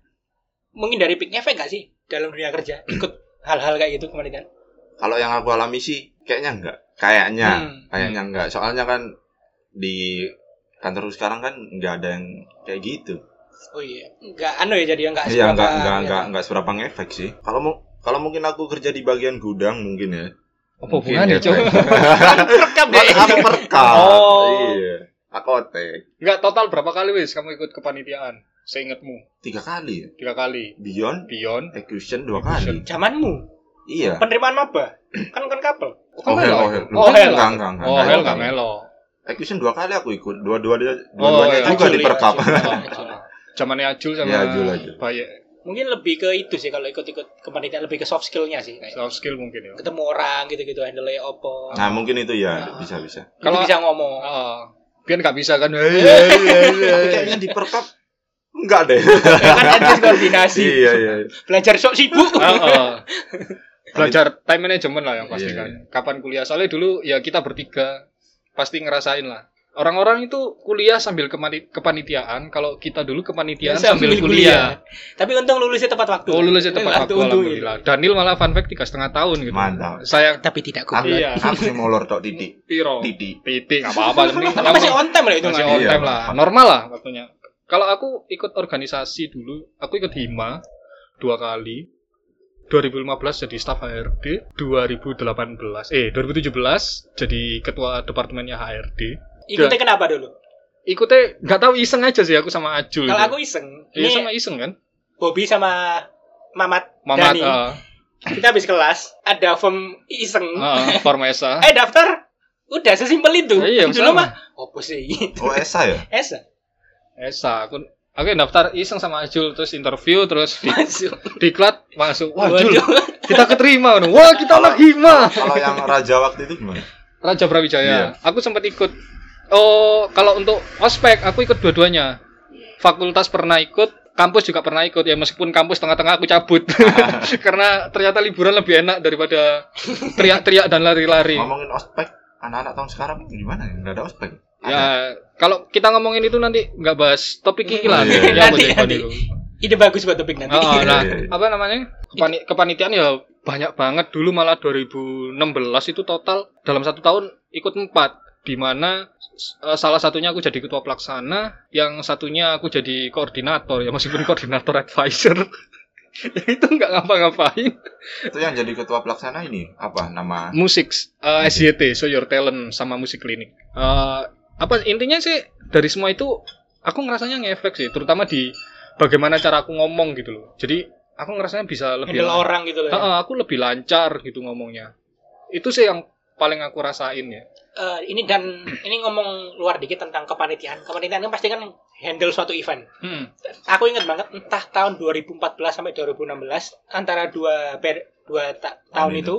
A: Mungkin dari Pick Efek gak sih dalam dunia kerja ikut hal-hal kayak gitu kepanitiaan?
C: Kalau yang aku alami sih kayaknya enggak. Kayaknya,
A: Hmm.
C: kayaknya enggak. Soalnya kan di kantor sekarang kan enggak ada yang kayak gitu.
A: Oh iya, nggak anu ya jadi nggak
C: Iya, enggak
A: ya.
C: enggak enggak seberapa ngefek sih. Kalau mau kalau mungkin aku kerja di bagian gudang mungkin ya.
B: Apa hubungannya,
C: ya,
B: Cok?
C: Pak.
A: Rekam deh.
C: Aku merekam.
B: Oh.
C: Iya. Aku otek.
B: Enggak total berapa kali wis kamu ikut kepanitiaan? Seingatmu
C: Tiga kali ya.
B: tiga kali.
C: Beyond
B: Beyond.
C: Execution dua
B: Execution.
C: kali.
A: Zamanmu.
C: Iya.
A: Penerimaan maba. Kan kan kapel.
B: Oh,
C: Oh, hell,
B: melo.
C: oh, hell.
B: Oh, hell.
C: Enggak, enggak, enggak.
B: Oh, hell enggak melo.
C: Execution dua kali aku ikut. Dua-dua dia,
B: Oh,
C: dua-duanya
B: iya.
C: juga
A: Ajul,
C: di
A: iya,
C: perkap.
B: Zamannya Ajul sama
C: Iya, Ajul, Ajul.
B: Baye.
A: Mungkin lebih ke itu sih kalau ikut-ikut kepanitiaan lebih ke soft skill-nya sih kayak.
B: Soft skill mungkin ya.
A: Ketemu orang gitu-gitu handle opo.
C: Nah, mungkin itu ya
A: Nah.
C: bisa bisa.
A: kalau bisa ngomong.
B: Ah, biar nggak bisa kan.
C: Tapi kayaknya di perkap enggak deh.
A: kan adjust koordinasi.
C: iya, iya.
A: Belajar sok sibuk.
B: Ah, ah. Belajar time management lah yang pasti
C: Iya,
B: kan. Kapan kuliah? Soalnya dulu ya kita bertiga pasti ngerasain lah. Orang-orang itu kuliah sambil kepanitiaan. Kalau kita dulu kepanitiaan sambil, kuliah.
A: Tapi untung lulusnya tepat waktu.
B: Oh lulusnya tepat waktu
A: untung
B: alhamdulillah. Daniel malah fun fact tiga setengah tahun gitu.
C: Mantap.
B: Saya
A: Tapi tidak
C: Aku,
A: kuliah.
B: Iya.
C: aku sih molor tok titik.
B: piro
C: Titik.
B: titik apa-apa.
A: Tapi masih on time lah itu
B: masih
A: nggak?
B: on
C: Iya,
B: time lah. Normal lah waktunya. Kalau aku ikut organisasi dulu, aku ikut hima dua kali. 2015 jadi staf HRD, 2018 eh 2017 jadi ketua departemennya HRD.
A: Ikutnya kenapa dulu?
B: Ikutnya nggak tahu iseng aja sih aku sama Ajul.
A: Kalau aku iseng,
B: Iya sama iseng kan.
A: Bobby sama Mamat,
B: Mamat
A: Dani.
B: eh,
A: kita habis kelas, ada form iseng.
B: eh, Formesa.
A: Eh daftar, udah sesimpel itu.
B: Iya,
A: dulu
B: sama.
A: mah, apa sih?
C: Oh, Esa ya?
A: Esa
B: Esa, aku aku daftar iseng sama Ajul terus interview terus di,
A: masuk.
B: diklat masuk. Wah, Jul,
A: Waduh.
B: kita keterima. Wah, kita anak hima.
C: Kalau yang raja waktu itu gimana?
B: Raja Brawijaya.
C: Iya.
B: Aku sempat ikut. Oh, kalau untuk ospek aku ikut dua-duanya. Fakultas pernah ikut, kampus juga pernah ikut. Ya meskipun kampus tengah-tengah aku cabut. Karena ternyata liburan lebih enak daripada teriak-teriak dan lari-lari.
C: Ngomongin ospek, anak-anak tahun sekarang gimana? Enggak ada ospek. Ada.
B: Ya, kalau kita ngomongin itu nanti nggak bahas topik ini lah.
C: Iya, iya.
B: Ya,
A: Nanti,
B: boleh,
A: nanti.
B: boleh.
A: Ide bagus buat topik nanti.
B: Oh, nah,
C: Iya,
B: apa namanya? Kepani kepanitiaan ya banyak banget dulu malah 2016 itu total dalam satu tahun ikut empat di mana salah satunya aku jadi ketua pelaksana, yang satunya aku jadi koordinator ya meskipun koordinator advisor. itu nggak ngapa-ngapain.
C: Itu yang jadi ketua pelaksana ini apa nama?
B: Musik eh, SYT, Show Your Talent sama musik klinik. Eh, apa intinya sih dari semua itu aku ngerasanya ngefek sih, terutama di bagaimana cara aku ngomong gitu loh. Jadi aku ngerasanya bisa lebih
A: Handle orang gitu loh. ya.
B: Heeh, aku lebih lancar gitu ngomongnya. Itu sih yang paling aku rasain ya.
A: Eh, ini dan ini ngomong luar dikit tentang kepanitiaan. Kepanitiaan kan pasti kan handle suatu event.
B: Hmm.
A: Aku ingat banget entah tahun 2014 sampai 2016 antara dua per, dua ta- tahun
C: Tahun
A: itu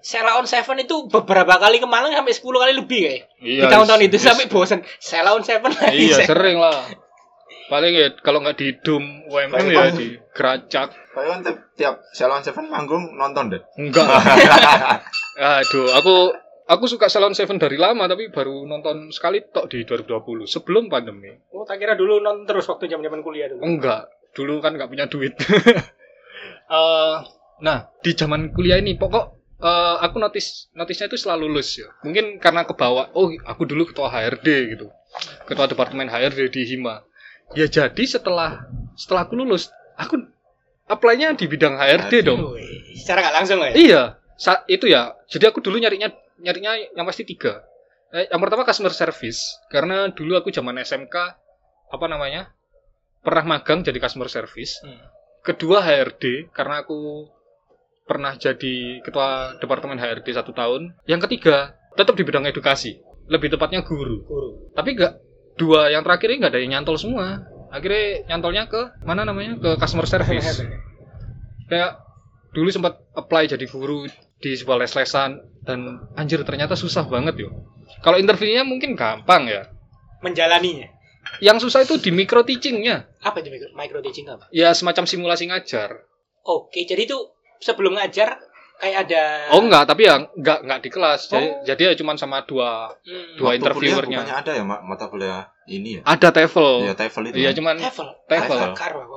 A: Sela on Seven itu beberapa kali ke Malang sampai 10 kali lebih kayak.
B: Iya.
A: di tahun-tahun itu
B: yes.
A: sampai bosen. Sela on Seven lagi.
B: Iya,
A: Sela-
B: sering lah. Paling ya kalau nggak di Doom UMM
C: Paling
B: ya
C: kamu-
B: di Geracak.
C: Kayak kan tiap, tiap Salon Seven manggung nonton deh.
B: Enggak. Aduh, aku aku suka Salon Seven dari lama tapi baru nonton sekali tok di 2020 sebelum pandemi.
A: Oh, tak kira dulu nonton terus waktu zaman-zaman kuliah dulu.
B: Enggak, dulu kan nggak punya duit. Eh, nah, di zaman kuliah ini pokok eh, aku notis notisnya itu selalu lulus ya. Mungkin karena kebawa, oh aku dulu ketua HRD gitu, ketua departemen HRD di Hima. Ya jadi setelah setelah aku lulus, aku apply-nya di bidang HRD dong.
A: Wih, secara nggak langsung ya.
B: Iya, sa- itu ya. Jadi aku dulu nyarinya nyarinya yang pasti tiga. Eh, yang pertama customer service karena dulu aku zaman SMK apa namanya pernah magang jadi customer service.
A: Hmm.
B: Kedua HRD karena aku pernah jadi ketua departemen HRD satu tahun. Yang ketiga tetap di bidang edukasi, lebih tepatnya guru.
A: Guru.
B: Tapi nggak dua yang terakhir ini nggak ada yang nyantol semua. Akhirnya nyantolnya ke mana namanya ke customer service kayak dulu sempat apply jadi guru di sebuah les-lesan dan anjir ternyata susah banget yo. Kalau interviewnya mungkin gampang ya.
A: Menjalaninya.
B: Yang susah itu di micro teachingnya.
A: Apa itu micro, micro teaching apa?
B: Ya semacam simulasi ngajar.
A: Oke, jadi itu sebelum ngajar kayak ada
B: Oh enggak, tapi ya enggak enggak di kelas. Jadi,
A: Oh.
B: jadi ya cuma sama dua
A: Hmm.
B: Dua
C: Waktu
B: interviewernya.
C: kuliah ada ya mak mata kuliah ini ya?
B: ada TEFL.
C: Iya, TOEFL itu.
B: Iya
C: kan?
B: cuman
A: TEFL.
B: TEFL.
A: Ah,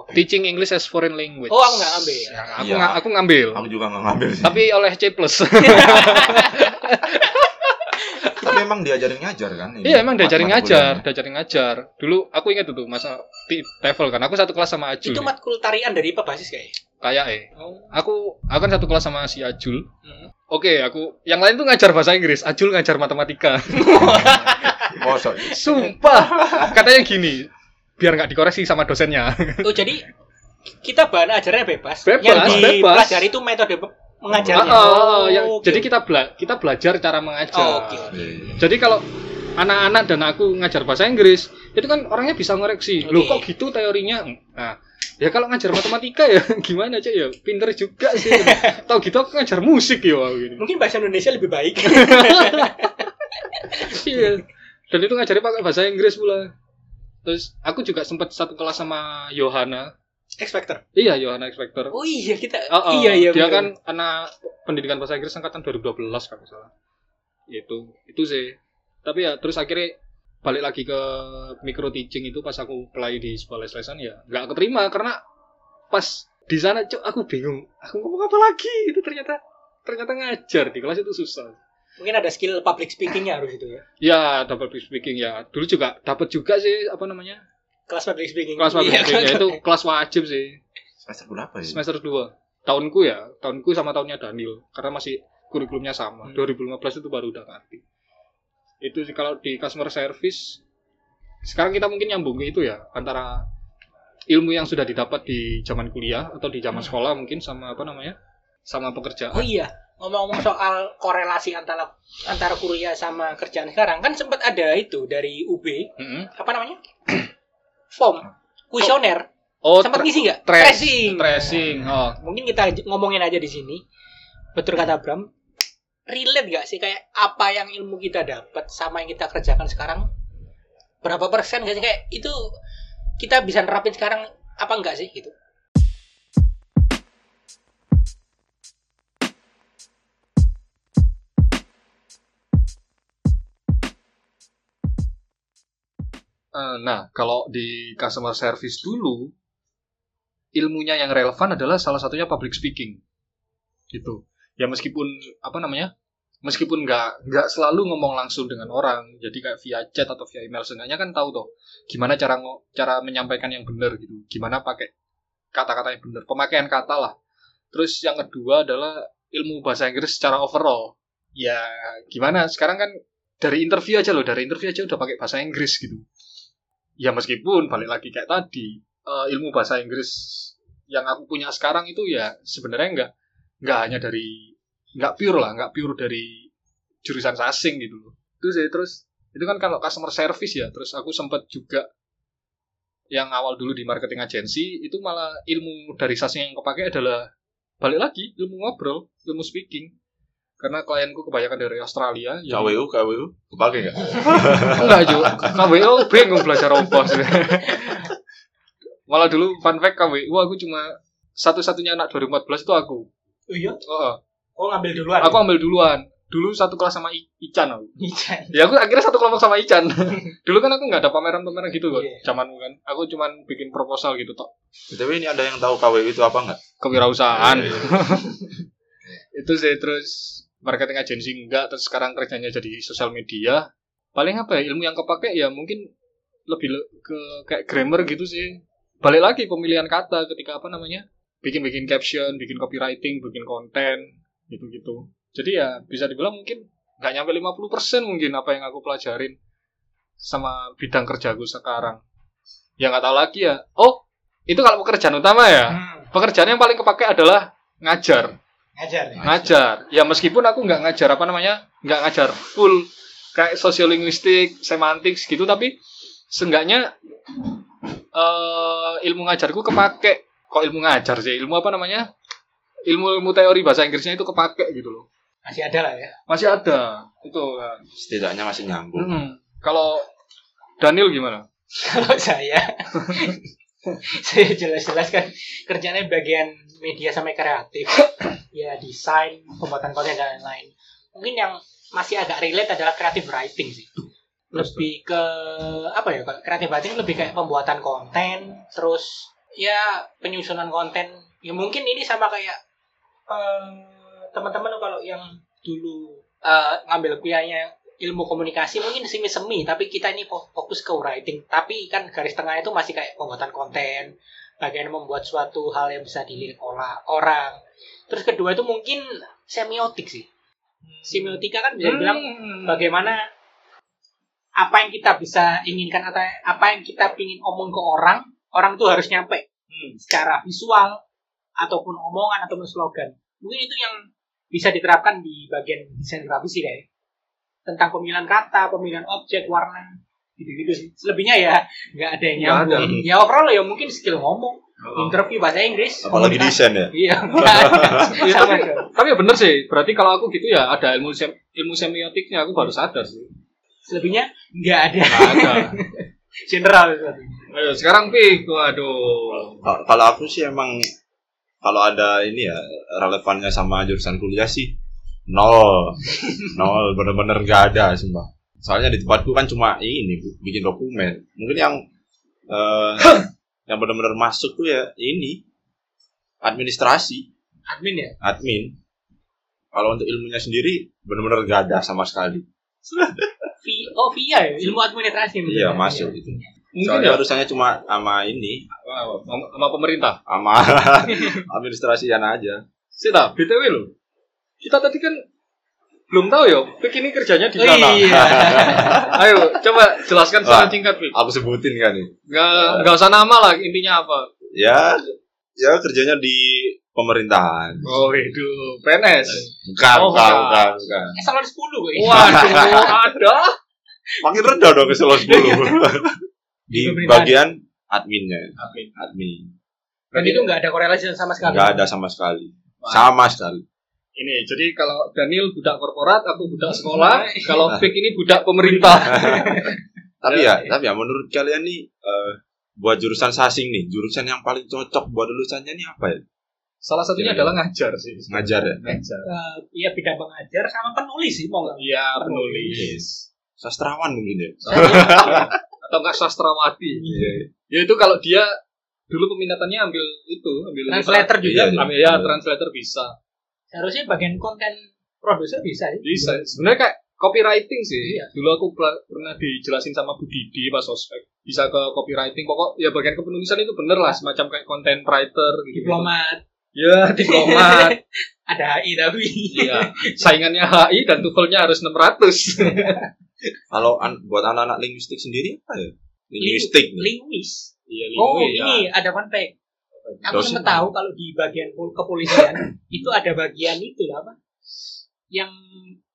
B: teaching English as foreign language.
A: Oh, aku nggak ngambil.
B: Ya, aku
C: Iya.
B: nga- aku ngambil.
C: Aku juga nggak ngambil sih.
B: Tapi oleh C+.
C: Tapi emang diajarin ngajar kan? ini?
B: Iya emang diajarin ngajar, diajarin ngajar. Dulu aku ingat itu masa di TEFL kan. Aku satu kelas sama Ajul.
A: Itu matkul tarian dari apa basis kayak?
B: Kayak eh.
A: Oh.
B: Aku aku kan satu kelas sama si Ajul.
A: Hmm.
B: Oke, aku yang lain tuh ngajar bahasa Inggris, Ajul ngajar matematika.
C: Mosok.
B: Sumpah. Katanya gini, biar nggak dikoreksi sama dosennya.
A: Oh jadi kita bahan ajarnya bebas.
B: Bebas,
A: yang dipelajari itu metode mengajarnya.
B: Ah, ah, ah, yang-
A: oke.
B: Jadi kita bela kita belajar cara mengajar.
A: Oh, oke, oke.
B: Jadi kalau anak-anak dan aku ngajar bahasa Inggris, itu kan orangnya bisa ngoreksi. Loh
A: Oke.
B: kok gitu teorinya? Nah, ya kalau ngajar matematika ya gimana aja ya? Pinter juga sih. Tahu gitu aku ngajar musik ya gini.
A: Mungkin bahasa Indonesia lebih baik.
B: Iya. Dan itu ngajarin pakai bahasa Inggris pula. Terus aku juga sempat satu kelas sama Yohana.
A: Expector.
B: Iya, Yohana Expector.
A: Oh iya kita.
B: Oh, oh,
A: iya iya.
B: Dia
A: bener.
B: kan anak pendidikan bahasa Inggris angkatan 2012 kalau salah. Itu itu sih. Tapi ya terus akhirnya balik lagi ke micro teaching itu pas aku apply di sekolah les-lesan ya nggak keterima karena pas di sana cuk aku bingung. Aku ngomong apa lagi? Itu ternyata ternyata ngajar di kelas itu susah.
A: Mungkin ada skill public speakingnya harus itu ya.
B: ya dapat public speaking ya. Dulu juga dapat juga sih apa namanya?
A: Kelas public speaking.
B: kelas public
A: Iya,
B: speaking ya,
A: kelas-
B: itu kelas wajib sih.
C: Semester berapa ya?
B: semester 2 tahunku ya tahunku sama tahunnya Daniel karena masih kurikulumnya sama.
A: Hmm.
B: 2015 itu baru udah ganti itu sih kalau di customer service sekarang kita mungkin nyambung itu ya antara ilmu yang sudah didapat di zaman kuliah atau di zaman
A: Hmm.
B: sekolah mungkin sama apa namanya sama pekerjaan
A: Oh iya, ngomong-ngomong soal korelasi antara antara kuliah sama kerjaan sekarang kan sempat ada itu dari UB
B: Mm-mm.
A: apa namanya? Form kuesioner.
B: oh
A: sempat
B: tra-
A: ngisi nggak?
B: tra-
A: Tracing.
B: tracing oh
A: Mungkin kita ngomongin aja di sini. Betul kata Bram. Relate nggak sih kayak apa yang ilmu kita dapat sama yang kita kerjakan sekarang? Berapa persen nggak sih kayak itu kita bisa nerapin sekarang apa enggak sih gitu?
B: Eh, nah, kalau di customer service dulu, ilmunya yang relevan adalah salah satunya public speaking. Gitu. Ya meskipun apa namanya? Meskipun nggak nggak selalu ngomong langsung dengan orang, jadi kayak via chat atau via email, seenggaknya kan tahu tuh gimana cara cara menyampaikan yang benar gitu, gimana pakai kata-kata yang benar, pemakaian kata lah. Terus yang kedua adalah ilmu bahasa Inggris secara overall. Ya gimana? Sekarang kan dari interview aja loh, dari interview aja udah pakai bahasa Inggris gitu ya meskipun balik lagi kayak tadi eh, ilmu bahasa Inggris yang aku punya sekarang itu ya sebenarnya nggak nggak hanya dari nggak pure lah nggak pure dari jurusan asing gitu loh itu sih terus itu kan kalau customer service ya terus aku sempat juga yang awal dulu di marketing agency itu malah ilmu dari sasing yang kepake adalah balik lagi ilmu ngobrol ilmu speaking karena klienku kebanyakan dari Australia
C: KWU, KWU, kepake nggak?
B: Enggak, Ju. KWU bingung belajar apa sih. Malah dulu fun fact KWU aku cuma satu-satunya anak 2014 itu aku.
A: Oh iya,
B: Heeh.
A: oh ngambil duluan.
B: Aku ambil duluan. Dulu satu kelas sama I- Ican aku.
A: Iya.
B: Ya aku akhirnya satu kelompok sama Ican. dulu kan aku nggak ada pameran-pameran gitu kok.
A: Iya.
B: Zaman kan. Aku cuman bikin proposal gitu tok.
C: Tapi ini ada yang tahu KWU itu apa nggak?
B: Kewirausahaan.
C: Iya.
B: itu sih terus marketing agency enggak terus sekarang kerjanya jadi sosial media paling apa ya ilmu yang kepake ya mungkin lebih le- ke kayak grammar gitu sih balik lagi pemilihan kata ketika apa namanya bikin bikin caption bikin copywriting bikin konten gitu gitu jadi ya bisa dibilang mungkin nggak nyampe 50% mungkin apa yang aku pelajarin sama bidang kerjaku sekarang. Ya nggak tahu lagi ya. Oh itu kalau pekerjaan utama ya?
A: Hmm,
B: pekerjaan yang paling kepake adalah ngajar.
A: Ngajar ya.
B: ngajar. Ya meskipun aku nggak ngajar apa namanya? Nggak ngajar full. Kayak sosiolinguistik semantik gitu tapi seenggaknya eh ilmu ngajarku kepake kok ilmu ngajar sih ilmu apa namanya ilmu ilmu teori bahasa Inggrisnya itu kepake gitu loh
A: Masih ada lah ya.
B: masih ada itu kan.
C: Setidaknya masih nyambung.
B: Mm-mm. kalau Daniel gimana
A: Kalau saya, saya jelas-jelas kan kerjanya bagian media sampai kreatif, ya desain, pembuatan konten dan lain-lain. Mungkin yang masih agak relate adalah creative writing sih. Lebih ke apa ya? Creative writing lebih kayak pembuatan konten, terus ya penyusunan konten. Ya mungkin ini sama kayak eh, teman-teman kalau yang dulu eh, ngambil kuliahnya ilmu komunikasi mungkin semi-semi tapi kita ini fo- fokus ke writing tapi kan garis tengah itu masih kayak pembuatan konten bagaimana membuat suatu hal yang bisa dilirik orang terus kedua itu mungkin semiotik sih semiotika kan bisa dibilang
B: Hmm.
A: bagaimana apa yang kita bisa inginkan atau apa yang kita pingin omong ke orang, orang tuh harus nyampe
B: Hmm.
A: secara visual ataupun omongan ataupun slogan. Mungkin itu yang bisa diterapkan di bagian desain grafis sih kayak tentang pemilihan kata, pemilihan objek, warna, gitu-gitu sih. Selebihnya ya nggak ada yang
B: Nggak ada.
A: nyambung. Ya overall ya mungkin skill ngomong,
B: Oh.
A: interview bahasa Inggris,
C: Apalagi desain ya.
A: Iya, nggak ada.
B: Iya, tapi,
A: aja.
B: tapi ya bener sih. Berarti kalau aku gitu ya ada ilmu sem ilmu semiotiknya aku baru sadar sih.
A: Selebihnya nggak ada.
B: Nggak ada.
A: General.
B: Ayo sekarang pi, waduh.
C: Ka- Kalau aku sih emang kalau ada ini ya relevannya sama jurusan kuliah sih nol, nol bener-bener nggak ada sumpah. Soalnya di tempatku kan cuma ini bu- bikin dokumen. Mungkin yang eh, yang benar-benar masuk tuh ya ini administrasi,
A: Admin ya.
C: admin. Kalau untuk ilmunya sendiri benar-benar nggak ada sama sekali.
A: Oh via ya, ilmu administrasi.
C: Iya masuk itu.
B: Mungkin
C: Soalnya
B: ya
C: urusannya cuma sama ini,
B: sama pemerintah.
C: sama administrasian aja.
B: Sita, BTW loh. Kita tadi kan belum tahu ya, Pik ini kerjanya di
A: Oh,
B: mana.
A: iya.
B: Ayo, coba jelaskan secara singkat, Pik.
C: Aku sebutin kan nih.
B: Nggak, nggak usah nama lah, intinya apa.
C: Ya, ya kerjanya di pemerintahan.
B: Oh, itu PNS.
C: Bukan,
B: Oh,
C: bukan,
B: bukan.
C: bukan.
A: Eselon 10 gue.
B: Waduh, ada.
C: Makin rendah dong ke Solo 10. di
A: Pemerintahan.
C: bagian adminnya, admin.
A: Dan itu nggak ada korelasi sama sekali.
C: Nggak ada sama sekali.
B: Wah.
C: Sama sekali.
B: Ini, jadi kalau Daniel budak korporat, aku budak sekolah. kalau Pik ini budak pemerintah.
C: Tapi
A: Ya,
C: ya, tapi ya menurut kalian nih eh, buat jurusan sasing nih, jurusan yang paling cocok buat lulusannya nih apa ya?
B: Salah satunya
C: Iya, iya.
B: adalah ngajar sih.
C: Ngajar ya?
B: Ngajar.
A: Eh, Iya bidang mengajar sama penulis sih mau nggak?
B: Iya, penulis.
C: Sastrawan mungkin ya.
B: Atau enggak sastrawati.
C: Iya.
B: Ya itu kalau dia dulu peminatannya ambil itu, ambil
A: Translator juga.
C: Iya, iya.
B: Ambil ya translator bisa.
A: Seharusnya bagian konten produser bisa ya.
B: Bisa. Sebenarnya kayak copywriting sih.
A: Iya.
B: Dulu aku pernah dijelasin sama Bu Didi pas ospek. Bisa ke copywriting. Pokok ya bagian kepenulisan itu bener lah semacam kayak content writer gitu.
A: Diplomat.
B: Ya, diplomat.
A: Ada HI tapi.
B: Iya. Saingannya HI dan TOEFL-nya harus 600.
C: Kalau an- buat anak-anak linguistik sendiri apa ya? Linguistik.
A: Linguis.
B: Iya,
A: Oh
B: linguis, ya.
A: ini ada fun fact. Aku sempat tahu kalau di bagian pol- kepolisian itu ada bagian itu lah, apa? Yang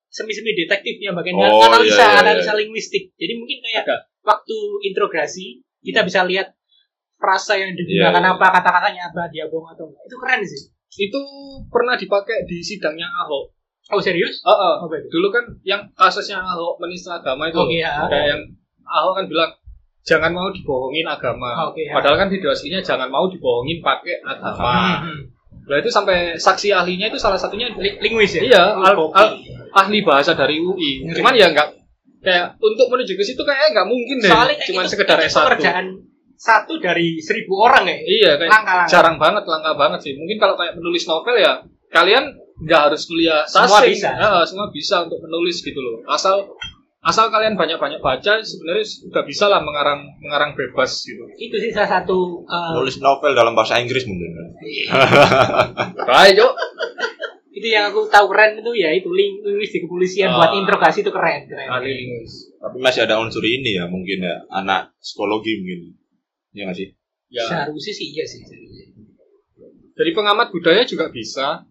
A: semi-semi detektif yang bagian
C: Oh,
A: analisa
C: iya, iya, iya.
A: analisa linguistik. Jadi mungkin kayak
B: Ada.
A: waktu interogasi kita bisa lihat frasa yang digunakan
C: Iya, iya.
A: apa, kata-katanya apa, dia bohong atau enggak. Itu keren sih.
B: Itu pernah dipakai di sidangnya Ahok.
A: Oh serius?
B: Heeh.
A: Oh, bagus.
B: Dulu kan yang kasusnya Ahok menista agama itu.
A: Oke, ya.
B: Kayak yang Ahok kan bilang jangan mau dibohongin agama.
A: Oke, ya.
B: Padahal kan video aslinya jangan mau dibohongin pakai agama. Nah itu sampai saksi ahlinya itu salah satunya
A: Li- Linguis ya?
B: iya
A: Oh,
B: al- al- ahli bahasa dari UI. Cuman ya nggak kayak untuk menuju ke situ kayaknya nggak mungkin deh.
A: Soalnya
B: Cuman
A: itu-
B: sekedar
A: itu
B: S1.
A: pekerjaan satu dari seribu orang ya.
B: Iya kayak
A: Langka-langka.
B: jarang banget, langka banget sih. Mungkin kalau kayak menulis novel ya kalian nggak harus kuliah
A: Semua bisa.
B: Ya, semua bisa untuk menulis gitu loh. Asal asal kalian banyak-banyak baca sebenarnya sudah bisa lah mengarang mengarang bebas gitu.
A: Itu sih salah satu uh,
C: Nulis novel dalam bahasa Inggris mungkin.
B: Baik, Cok.
A: itu yang aku tahu keren itu ya itu ling- linguis di kepolisian
B: Ah.
A: buat interogasi itu keren keren.
B: Ahli linguis.
C: Tapi masih ada unsur ini ya mungkin ya anak psikologi mungkin. Iya nggak sih?
B: Ya.
A: Seharusnya sih iya sih.
B: Jadi pengamat budaya juga bisa.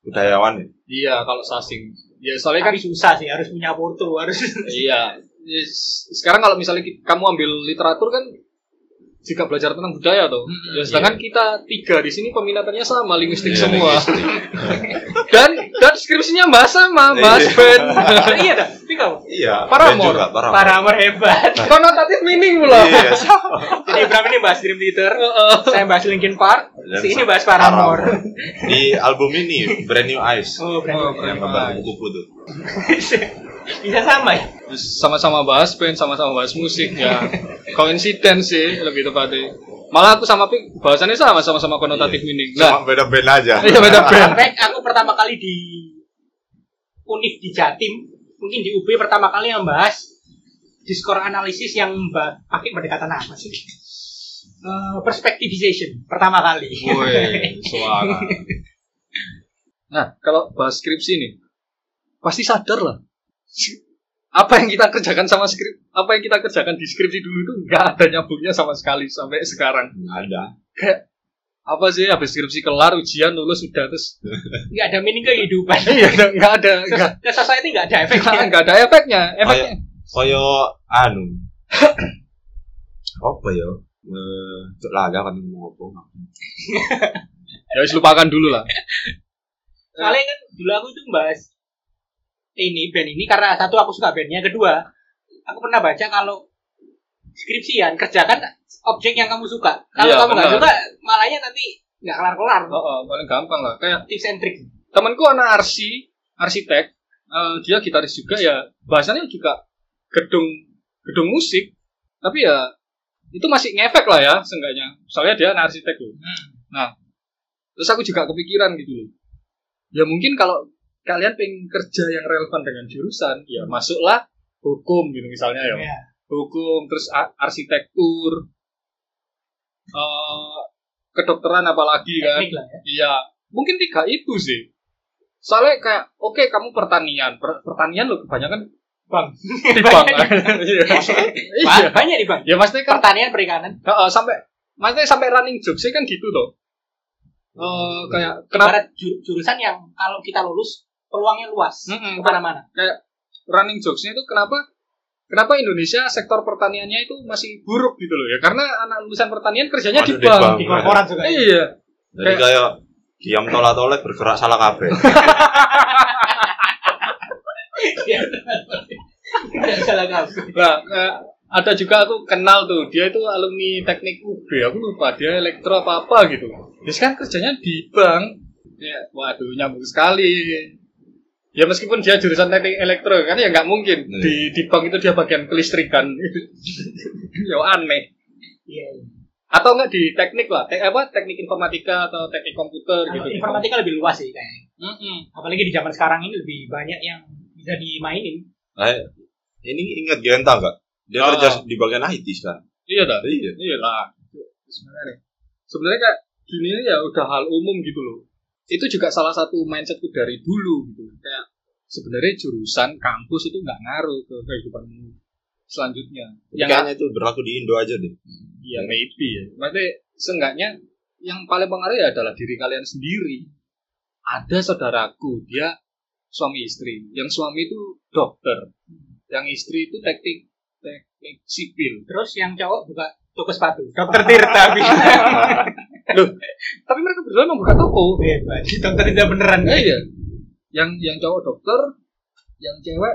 C: Budayawan ya.
B: Iya, kalau sasing. Ya, soalnya kan
A: Tapi susah sih harus punya foto harus.
B: iya. Yes. Sekarang kalau misalnya kamu ambil literatur kan juga belajar tentang budaya tuh.
A: Mm-mm,
B: Ya, sedangkan kita tiga di sini peminatannya sama, linguistik
C: Iya,
B: semua.
C: linguistik.
B: dan dan skripsinya bahas sama, bahas
C: Iya.
B: band.
A: iya dah. Tapi kamu
C: Iya.
B: Paramore.
C: dan juga Paramore.
A: para hebat.
B: Konotatif meaning pula.
C: Iya.
A: Jadi Bram ini bahas Dream Theater,
B: Heeh.
A: saya bahas Linkin Park,
C: Dan
A: si ini bahas Paramore.
C: Di album ini Brand New Eyes
A: Oh,
B: Oh,
A: berarti
C: yang gambar kupu-kupu tuh.
A: Bisa sama ya.
B: Sama-sama bahas band, sama-sama bahas musik ya. Coincidence sih lebih tepatnya. Malah aku sama Pik bahasannya sama sama-sama konotatif meaning. Nah,
C: Cuma beda band aja.
B: iya beda band.
A: Aku pertama kali di Univ di Jatim, mungkin di UB pertama kali yang bahas diskor analisis yang pakai pendekatan apa sih? Eh, perspectivization pertama kali.
B: Woi, suara. Nah, kalau bahas skripsi nih, pasti sadar lah apa yang kita kerjakan sama skrip apa yang kita kerjakan di skripsi dulu itu nggak ada nyambungnya sama sekali sampai sekarang
C: Nggak ada.
B: kayak apa sih habis skripsi kelar ujian lulus sudah terus
A: nggak ada meaning kehidupan
B: iya nggak- ada nggak
A: ke society nggak ada efeknya
B: nggak ada efeknya efeknya
C: Koyo anu. apa ya? Eh, laga kan mau apa?
B: ya lupakan dulu lah
A: soalnya kan dulu aku itu bahas ini band ini karena satu aku suka bandnya. Kedua aku pernah baca kalau skripsian kerjakan objek yang kamu suka. Kalau
B: Iya,
A: kamu nggak suka malahnya nanti nggak kelar kelar
B: oh, oh, paling gampang lah. Kayak
A: tips and trick.
B: temanku anak arsi arsitek eh, dia gitaris juga ya bahasanya juga gedung gedung musik. Tapi ya itu masih ngefek lah ya seenggaknya. Soalnya dia anak arsitek loh. Nah terus aku juga kepikiran gitu loh. Ya mungkin kalau kalian pengen kerja yang relevan dengan jurusan ya masuklah hukum gitu misalnya ya
A: Ya.
B: hukum terus arsitektur eh kedokteran apalagi kan
A: teknik lah ya
B: Iya, mungkin tiga itu sih. Soalnya kayak, oke kamu pertanian, Per- pertanian lo kebanyakan
A: bang
B: di bank. Iya. Iya.
A: Ba- banyak nih bang
B: Ya maksudnya kan,
A: pertanian perikanan
B: Heeh, sampai maksudnya sampai running jokes kan gitu toh. Eh kayak kenapa
A: jurusan yang kalau kita lulus peluangnya luas
B: Mm-mm.
A: ke mana-mana
B: running jokesnya itu kenapa kenapa Indonesia sektor pertaniannya itu masih buruk gitu loh ya karena anak lulusan pertanian kerjanya di
C: Aduh, di
B: bank.
A: di korporat juga
B: Iya.
C: Jadi kayak diam tola toleh bergerak salah kabeh.
A: Tidak salah kamu
B: Nah, ada juga aku kenal tuh, dia itu alumni teknik UB, aku lupa dia elektro apa apa gitu. Dia kan kerjanya di bank. Ya, waduh nyambung sekali. Ya meskipun dia jurusan teknik elektro kan ya nggak mungkin
C: Hmm.
B: di di bank itu dia bagian kelistrikan. ya aneh.
A: Iya.
B: Atau enggak di teknik lah, tek, apa teknik informatika atau teknik komputer
A: Kalau
B: gitu.
A: informatika lebih luas sih kayaknya
B: Mm-mm.
A: apalagi di zaman sekarang ini lebih banyak yang bisa dimainin
C: Nah, ini ingat Genta enggak? Dia
B: Oh.
C: kerja di bagian IT sekarang.
B: Iya dah.
C: Iya.
B: Iya lah. Sebenarnya, sebenarnya kayak gini ya udah hal umum gitu loh. Itu juga salah satu mindsetku dari dulu gitu. Kayak sebenarnya jurusan kampus itu nggak ngaruh ke kehidupanmu selanjutnya. Yang
C: Kayaknya itu berlaku di Indo aja deh.
B: ya maybe ya. Maksudnya seenggaknya yang paling pengaruh ya adalah diri kalian sendiri. Ada saudaraku, dia suami istri. Yang suami itu dokter. Yang istri itu teknik teknik sipil.
A: terus yang cowok buka toko sepatu dokter Tirta bisa
B: Tapi mereka berdua emang buka toko.
A: hebat dokter Tirta beneran
B: Eh, iya. Yang yang cowok dokter, yang cewek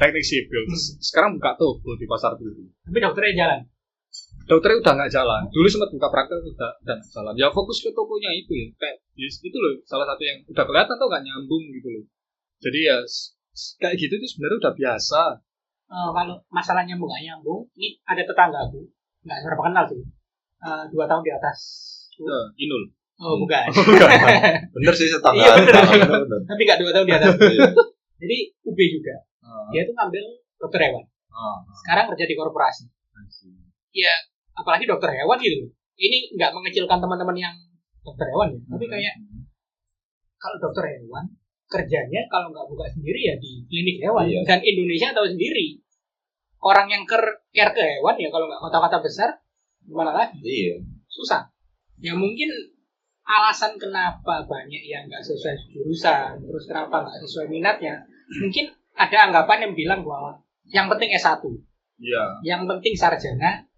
B: teknik sipil. Terus sekarang buka toko di pasar dulu.
A: tapi dokternya jalan
B: Dokternya udah nggak jalan. Dulu sempat buka praktek udah udah nggak jalan. Ya fokus ke tokonya itu ya. Kayak yes, itu loh salah satu yang udah kelihatan tuh nggak nyambung gitu loh. Jadi ya kayak gitu itu sebenarnya udah biasa.
A: Eh, kalau masalahnya nyambung nggak nyambung ini ada tetanggaku nggak seberapa kenal sih Eh, dua tahun di atas
B: Nah, Inul.
A: oh bukan.
C: Bener sih setengah.
A: Iya, bener.
C: Bener, bener.
A: tapi nggak dua tahun di atas.
C: Iya.
A: jadi UB juga. Dia tuh ngambil dokter hewan. Sekarang kerja di korporasi. Ya apalagi dokter hewan gitu ini nggak mengecilkan teman-teman yang dokter hewan ya. Tapi kayak kalau dokter hewan kerjanya kalau nggak buka sendiri ya di klinik hewan.
C: Iya.
A: dan Indonesia tahu sendiri. Orang yang ker care ke hewan ya kalau nggak kota-kota besar gimana lagi?
C: Iya.
A: susah ya mungkin alasan kenapa banyak yang nggak sesuai jurusan terus kenapa nggak sesuai minatnya mungkin ada anggapan yang bilang bahwa yang penting S1
B: Iya.
A: yang penting sarjana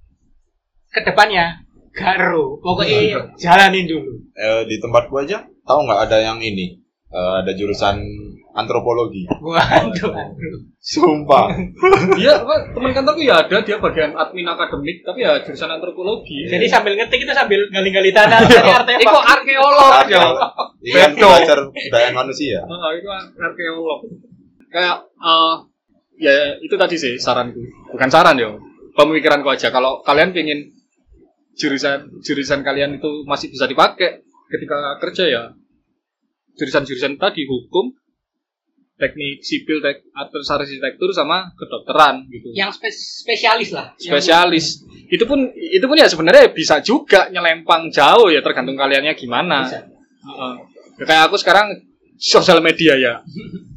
A: ke depannya garo. Pokoknya jalanin dulu.
C: Eh, di tempatku aja tahu nggak ada yang ini? Eh, ada jurusan antropologi
A: waduh
C: sumpah
B: Dia apa teman kantorku ya ada dia bagian admin akademik tapi ya jurusan antropologi.
A: jadi sambil ngetik itu sambil gali-gali tanah cari artefak
B: Iko arkeolog ya.
C: iya belajar budaya manusia
B: Oh, itu arkeolog. Kayak eh ya itu tadi sih saranku. Bukan saran ya. Pemikiranku aja kalau kalian pengen jurusan jurusan kalian itu masih bisa dipakai ketika kerja ya jurusan-jurusan tadi hukum, teknik sipil, tek, atau arsitektur sama kedokteran gitu.
A: yang spes- spesialis lah Yang-
B: Spesialis. Itu pun itu pun ya sebenarnya bisa juga nyelempang jauh ya tergantung kaliannya gimana.
A: Bisa.
B: Heeh. Ya, kayak aku sekarang sosial media ya.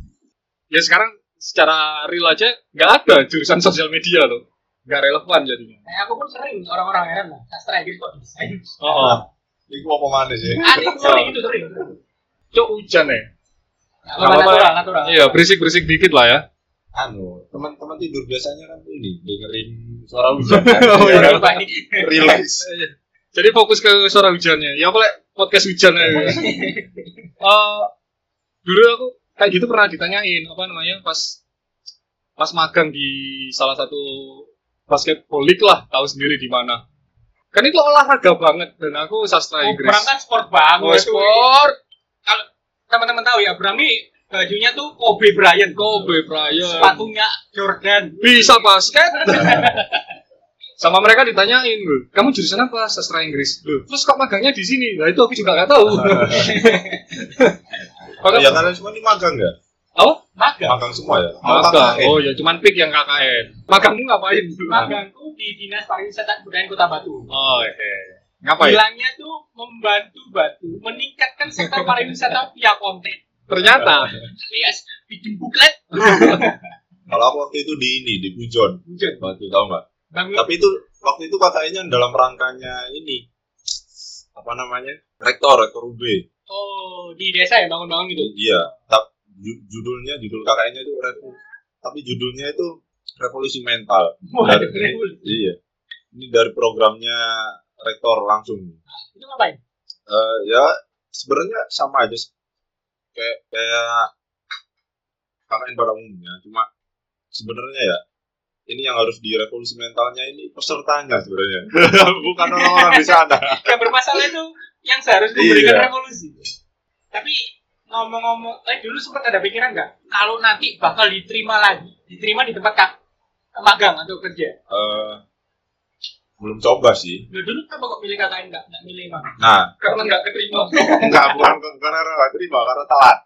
B: ya sekarang secara real aja nggak ada jurusan sosial media loh nggak relevan jadinya
A: Nah, aku pun sering orang-orang heran lah. Sastra Inggris kok desain.
B: oh, oh.
C: Gua mau mana sih?
A: Ada sering itu sering.
B: cok hujan ya
A: Apa-apa, natural, natural.
B: iya berisik berisik dikit lah ya
C: Anu, teman-teman tidur biasanya kan ini dengerin suara hujan. kan?
B: Oh, iya.
A: Panik.
C: Relax.
B: jadi fokus ke suara hujannya ya boleh podcast hujan aja Eh, dulu aku kayak gitu pernah ditanyain apa namanya pas pas magang di salah satu basketball league lah tahu sendiri di mana kan itu olahraga banget dan aku sastra
A: Oh,
B: Inggris
A: Bram kan sport banget.
B: Oh, sport
A: Kalau teman-teman tahu ya, Bram ini bajunya tuh Kobe Bryant.
B: Kobe Bryant
A: Sepatunya Jordan.
B: bisa basket sama mereka ditanyain loh kamu jurusan apa sastra Inggris loh terus kok magangnya di sini nah itu aku juga nggak tahu
C: Oh, ya kalian semua ini magang nggak?
B: oh
A: Magang.
C: Magang semua ya?
B: magang oh ya cuman pik yang KKN magangmu ngapain
A: Magangku di Dinas Pariwisata dan Kebudayaan Kota Batu.
B: oh eh ngapain
A: Bilangnya tuh membantu Batu meningkatkan sektor pariwisata via konten.
B: ternyata
A: Alias bikin buklet.
C: Kalau aku waktu itu di ini, di Pujon.
A: Hujan.
C: Waktu tahu nggak? Tapi itu waktu itu KKN-nya dalam rangkanya ini apa namanya? Rektor, rektor UB.
A: Oh, di desa ya bangun-bangun gitu.
C: Iya, tap, ju- judulnya judul KKN-nya itu revo- tapi judulnya itu revolusi mental.
A: Waduh,
C: Dari-
A: keren.
C: Iya. Ini dari programnya rektor langsung.
A: Itu ngapain?
C: Eh, ya sebenarnya sama aja kayak kayak KKN pada umumnya cuma sebenarnya ya ini yang harus direvolusi mentalnya ini pesertanya sebenarnya bukan orang-orang di sana
A: Yang bermasalah itu yang seharusnya memberikan
C: Iya.
A: revolusi. Tapi ngomong-ngomong, eh dulu sempat ada pikiran nggak kalau nanti bakal diterima lagi, diterima di tempat kak magang atau kerja?
C: Eh, belum coba sih
A: Dulu dulu kenapa kok milih KKN nggak nggak milih magang?
C: nah
A: Karena nggak keterima.
C: enggak bukan karena nggak terima karena telat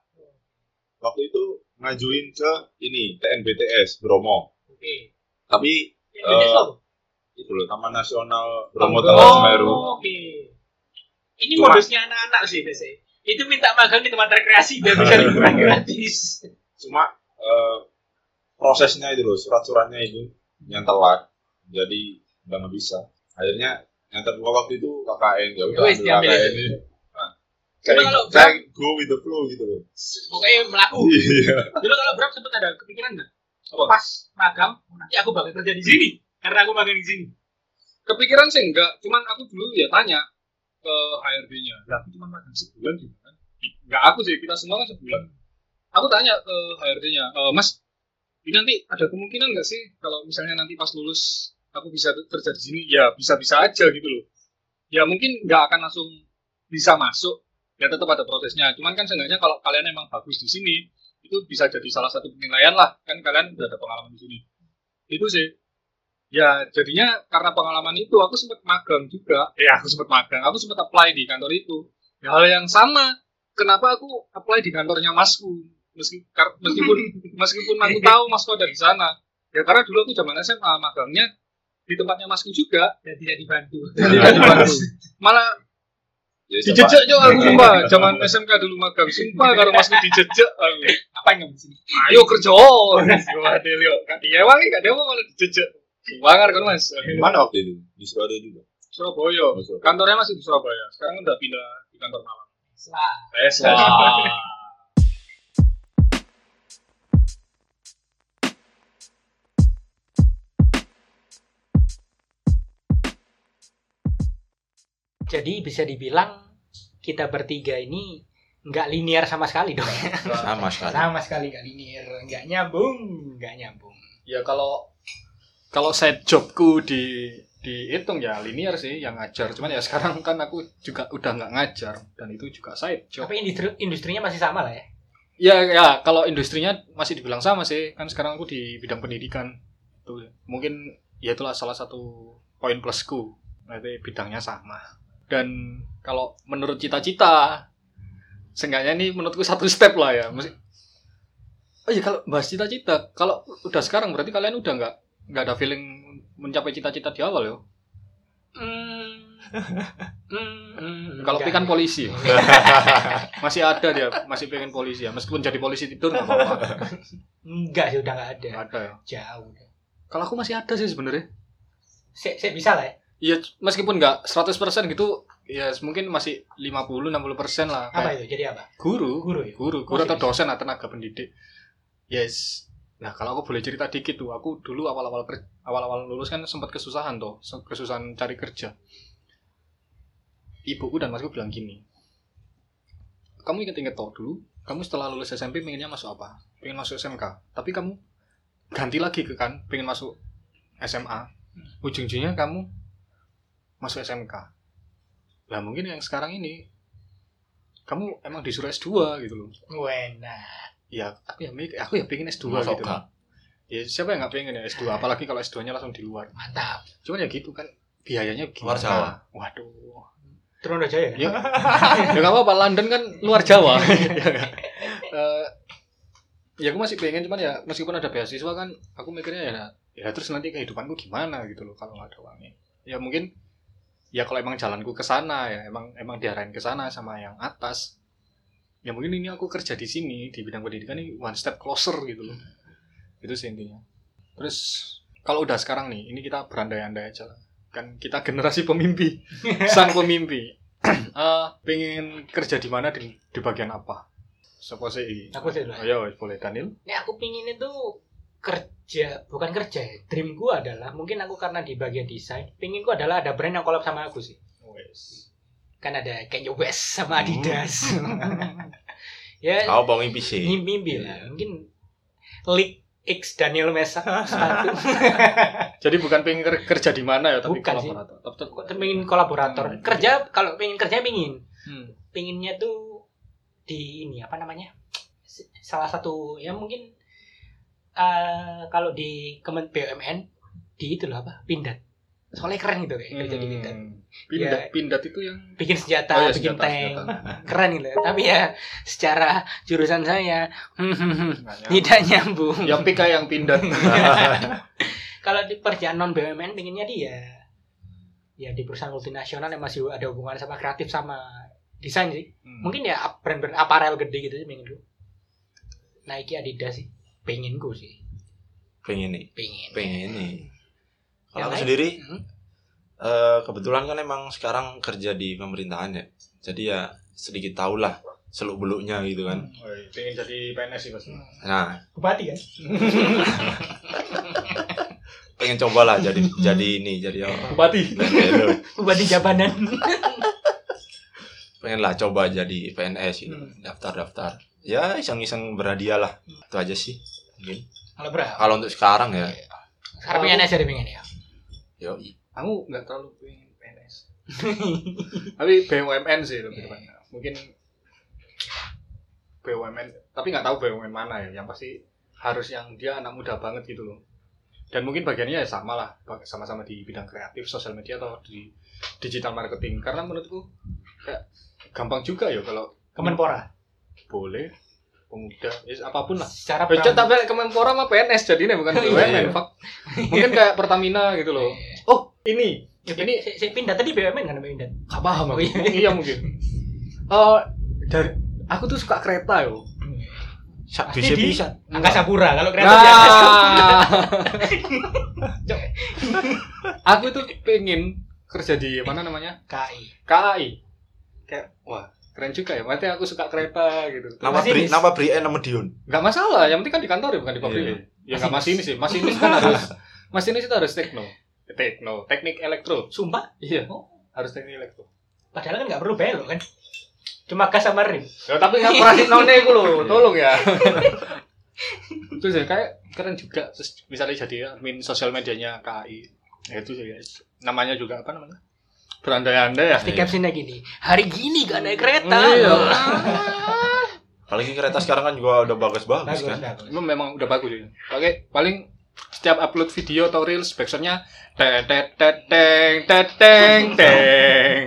C: waktu itu ngajuin ke ini TNBTS Bromo
A: Oke.
C: tapi
A: Yang beda
C: Eh,
A: slow.
C: itu loh Taman Nasional Bromo
A: Oh,
C: Semeru
A: Oke. Ini
C: Cuma-
A: modusnya anak-anak sih biasanya. Itu minta magang di tempat rekreasi biar bisa liburan gratis.
C: cuma eh, prosesnya itu loh surat-suratnya itu yang telat jadi udah nggak bisa akhirnya yang terbuka waktu itu KKN ya udah ambil
A: diambil
C: KKN ini Nah, saya,
A: kalau
C: saya go with the flow gitu loh
A: Pokoknya melaku.
C: iya
A: Dulu kalau Bram sempat ada kepikiran nggak?
B: Apa?
A: Pas magang, nanti aku bakal kerja di sini. Karena aku magang di sini.
B: kepikiran sih enggak cuman aku dulu ya tanya ke HRD-nya lah aku cuma magang sebulan gimana enggak aku sih kita semua kan sebulan aku tanya ke HRD-nya "Eh, mas ini nanti ada kemungkinan nggak sih kalau misalnya nanti pas lulus aku bisa kerja di sini ya bisa-bisa aja gitu loh. Ya mungkin nggak akan langsung bisa masuk ya tetap ada prosesnya. Cuman kan seenggaknya kalau kalian emang bagus di sini itu bisa jadi salah satu penilaian lah. Kan kalian udah ada pengalaman di sini. Itu sih. Ya jadinya karena pengalaman itu aku sempat magang juga. Ya aku sempat magang. Aku sempat apply di kantor itu. Ya hal yang sama kenapa aku apply di kantornya masku? Meski kar- meskipun meskipun aku tahu masku ada di sana. Ya karena dulu aku zaman SMA magangnya di tempatnya masku juga.
A: Dan tidak dibantu.
B: dan tidak dibantu. Malah
C: Jadi
B: dijejak juga aku sumpah. Zaman SMK dulu magang sumpah kalau masku dijejak aku.
A: Apa yang sini?
B: ayo kerja. Wah Delio gak diewangi gak dewa malah dijejak Bangar kan mas?
C: Mana waktu itu? Di Surabaya juga?
B: Surabaya.
C: Oh, Surabaya.
B: kantornya masih di Surabaya. Sekarang udah pindah di kantor Malang.
A: Setelah
B: Tesla
A: Jadi bisa dibilang kita bertiga ini nggak linear sama sekali dong.
C: sama sekali.
A: Sama sekali nggak linear, nggak nyambung, nggak nyambung.
B: ya kalau kalau side jobku di dihitung ya linear sih yang ngajar. Cuman ya sekarang kan aku juga udah nggak ngajar dan itu juga side job.
A: Tapi industri industrinya masih sama lah ya.
B: ya ya kalau industrinya masih dibilang sama sih. Kan sekarang aku di bidang pendidikan. Tuh mungkin ya itulah salah satu poin plusku. Nanti bidangnya sama dan kalau menurut cita-cita seenggaknya ini menurutku satu step lah ya Mesti- oh iya kalau bahas cita-cita kalau udah sekarang berarti kalian udah nggak nggak ada feeling mencapai cita-cita di awal ya
A: Hmm, Hmm,
B: Kalau
A: enggak.
B: Pi kan polisi. masih ada dia, masih pengen polisi ya. Meskipun jadi polisi tidur nggak apa-apa.
A: enggak sih udah enggak ada.
B: Nggak ada ya.
A: Jauh.
B: Kalau aku masih ada sih sebenarnya.
A: Saya bisa lah ya.
B: Iya, meskipun nggak 100% gitu, ya mungkin masih 50 60% lah.
A: Apa itu? Jadi apa?
B: Guru,
A: Guru ya?
B: guru, guru
A: Masih
B: atau
A: bisa.
B: dosen atau tenaga pendidik. Yes. Nah, kalau aku boleh cerita dikit tuh, aku dulu awal-awal ker- awal-awal lulus kan sempat kesusahan tuh, kesusahan cari kerja. Ibuku dan masku bilang gini, kamu inget-inget toh dulu, kamu setelah lulus SMP pengennya masuk apa? Pengen masuk SMK. Tapi kamu ganti lagi ke kan, pengen masuk SMA. Ujung-ujungnya kamu masuk SMK. Lah mungkin yang sekarang ini kamu emang disuruh S2 gitu loh
A: Wena.
B: ya aku ya aku ya pengen S2
C: Masuk
B: gitu
C: gak?
B: ya siapa yang nggak pengen ya S2 apalagi kalau S2 nya langsung di luar
A: Mantap.
B: cuman ya gitu kan biayanya
C: Luar
B: gimana
C: Jawa.
B: waduh
A: Turun aja ya.
B: ya ya apa-apa London kan luar Jawa Ya kan? Eh, ya aku masih pengen cuman ya meskipun ada beasiswa kan aku mikirnya ya ya terus nanti kehidupanku gimana gitu loh kalau nggak ada uangnya ya mungkin ya kalau emang jalanku ke sana ya emang emang diarahin ke sana sama yang atas. Ya mungkin ini aku kerja di sini di bidang pendidikan ini one step closer gitu loh. Itu sih intinya. Terus kalau udah sekarang nih ini kita berandai-andai aja lah. Kan kita generasi pemimpi sang pemimpi. Eh, pengen kerja di mana di, di bagian apa? Siapa sih?
A: Aku sih dulu.
B: ayo boleh Daniel.
A: Ini aku pingin itu kerja, bukan kerja ya. Dreamku adalah mungkin aku karena di bagian desain, pinginku adalah ada brand yang collab sama aku sih.
B: wes
A: Kan ada Kanye West sama Adidas. ya,
C: Kau mau mimpi sih.
A: mimpi lah. Mungkin League X Daniel Mesa
B: jadi bukan pengen ker- kerja di mana ya tapi
A: Bukan sih.
B: kolaborator
A: Kok pengen kolaborator.
B: Hmm.
A: Kerja kalau pengen kerja pingin.
B: Hmm.
A: Pinginnya tuh di ini apa namanya? Salah satu ya mungkin eh kalau di Kemen BUMN di itu loh apa? Pindad. Soalnya keren gitu kayak kerja di Pindad.
B: Hmm. Pindat,
A: Ya.
B: pindat itu yang
A: Bikin senjata,
B: Oh iya,
A: bikin
B: senjata,
A: tank.
B: senjata.
A: Keren gitu. Tapi ya secara jurusan saya tidak nyambung.
B: yang pika yang pindat
A: Kalau di pekerjaan non BUMN pinginnya dia ya di perusahaan multinasional yang masih ada hubungan sama kreatif sama desain sih.
B: Hmm.
A: Mungkin ya brand-brand aparel gede gitu sih dulu. Nike Adidas sih. Penginku sih.
C: Pengen nih.
A: Pengen.
C: Pengen nih. Kalau aku
A: lain?
C: sendiri
A: Hmm.
C: eh, kebetulan kan emang sekarang kerja di pemerintahan ya. Jadi ya sedikit tahu lah seluk beluknya gitu kan.
B: Woi, pengen jadi PNS sih pasti
C: Nah,
A: Bupati kan?
C: pengen coba lah jadi jadi ini jadi apa?
B: bupati.
A: Bupati Jabanan.
C: pengen lah coba jadi PNS gitu.
A: Hmm.
C: Daftar-daftar. Ya iseng-iseng berhadiah lah. Itu aja sih. Mungkin.
A: Kalau berapa?
C: Kalau untuk sekarang ya,
A: Sekarang pengen aja pengen ya.
C: yo.
B: Aku nggak terlalu pengen PNS tapi BUMN sih lebih tepatnya. Mungkin BUMN tapi nggak tahu BUMN mana ya. Yang pasti harus yang dia anak muda banget gitu loh. Dan mungkin bagiannya ya sama lah sama-sama di bidang kreatif sosial media atau di digital marketing. Karena menurutku kayak gampang juga ya kalau
A: Kemenpora.
B: boleh pemuda ya, apa pun lah
A: Secara
B: Becet tapi Kemenpora mah PNS jadinya bukan
A: Iya,
B: BUMN
C: iya.
B: fuck. mungkin kayak Pertamina gitu loh oh ini
A: Ya,
B: ini
A: saya, saya pindah tadi BUMN kan pindah.
B: Gak paham
A: Oh,
B: aku.
A: iya.
B: iya mungkin. Eh dari aku tuh suka kereta yo.
C: Sa-
A: Pasti
C: bisa
A: di-
C: bisa.
A: Angkasa Pura kalau kereta di Angkasa
B: Nah. Aku tuh pengen kerja di mana namanya?
A: KI.
B: KAI. Kayak wah, keren juga ya. Berarti aku suka kereta gitu.
C: Nama
A: Masinis.
C: beri nama beri nama Dion.
B: Gak masalah, yang penting kan di kantor ya bukan di pabrik.
C: Iya.
B: Ya nggak masinis sih. Masinis kan harus masinis itu harus tekno. Tekno, teknik elektro.
A: Sumpah,
B: Iya.
A: Oh.
B: Harus teknik elektro.
A: padahal kan nggak perlu belok kan. Cuma gas sama rem.
B: Ya, tapi nggak pernah none itu loh, tolong ya. Terus ya kayak keren juga. Terus misalnya jadi admin sosial medianya KAI. Ya itu sih guys. Namanya juga apa namanya? Berandai-andai ya.
A: Pasti captionnya gini. Hari gini gak naik kereta.
B: Iya.
C: Apalagi kereta sekarang kan juga udah bagus-bagus
A: Bagus,
C: kan.
A: bagus.
B: Itu memang udah bagus sih. Pakai paling setiap upload video atau reels backsoundnya tet tet tet teng tet teng teng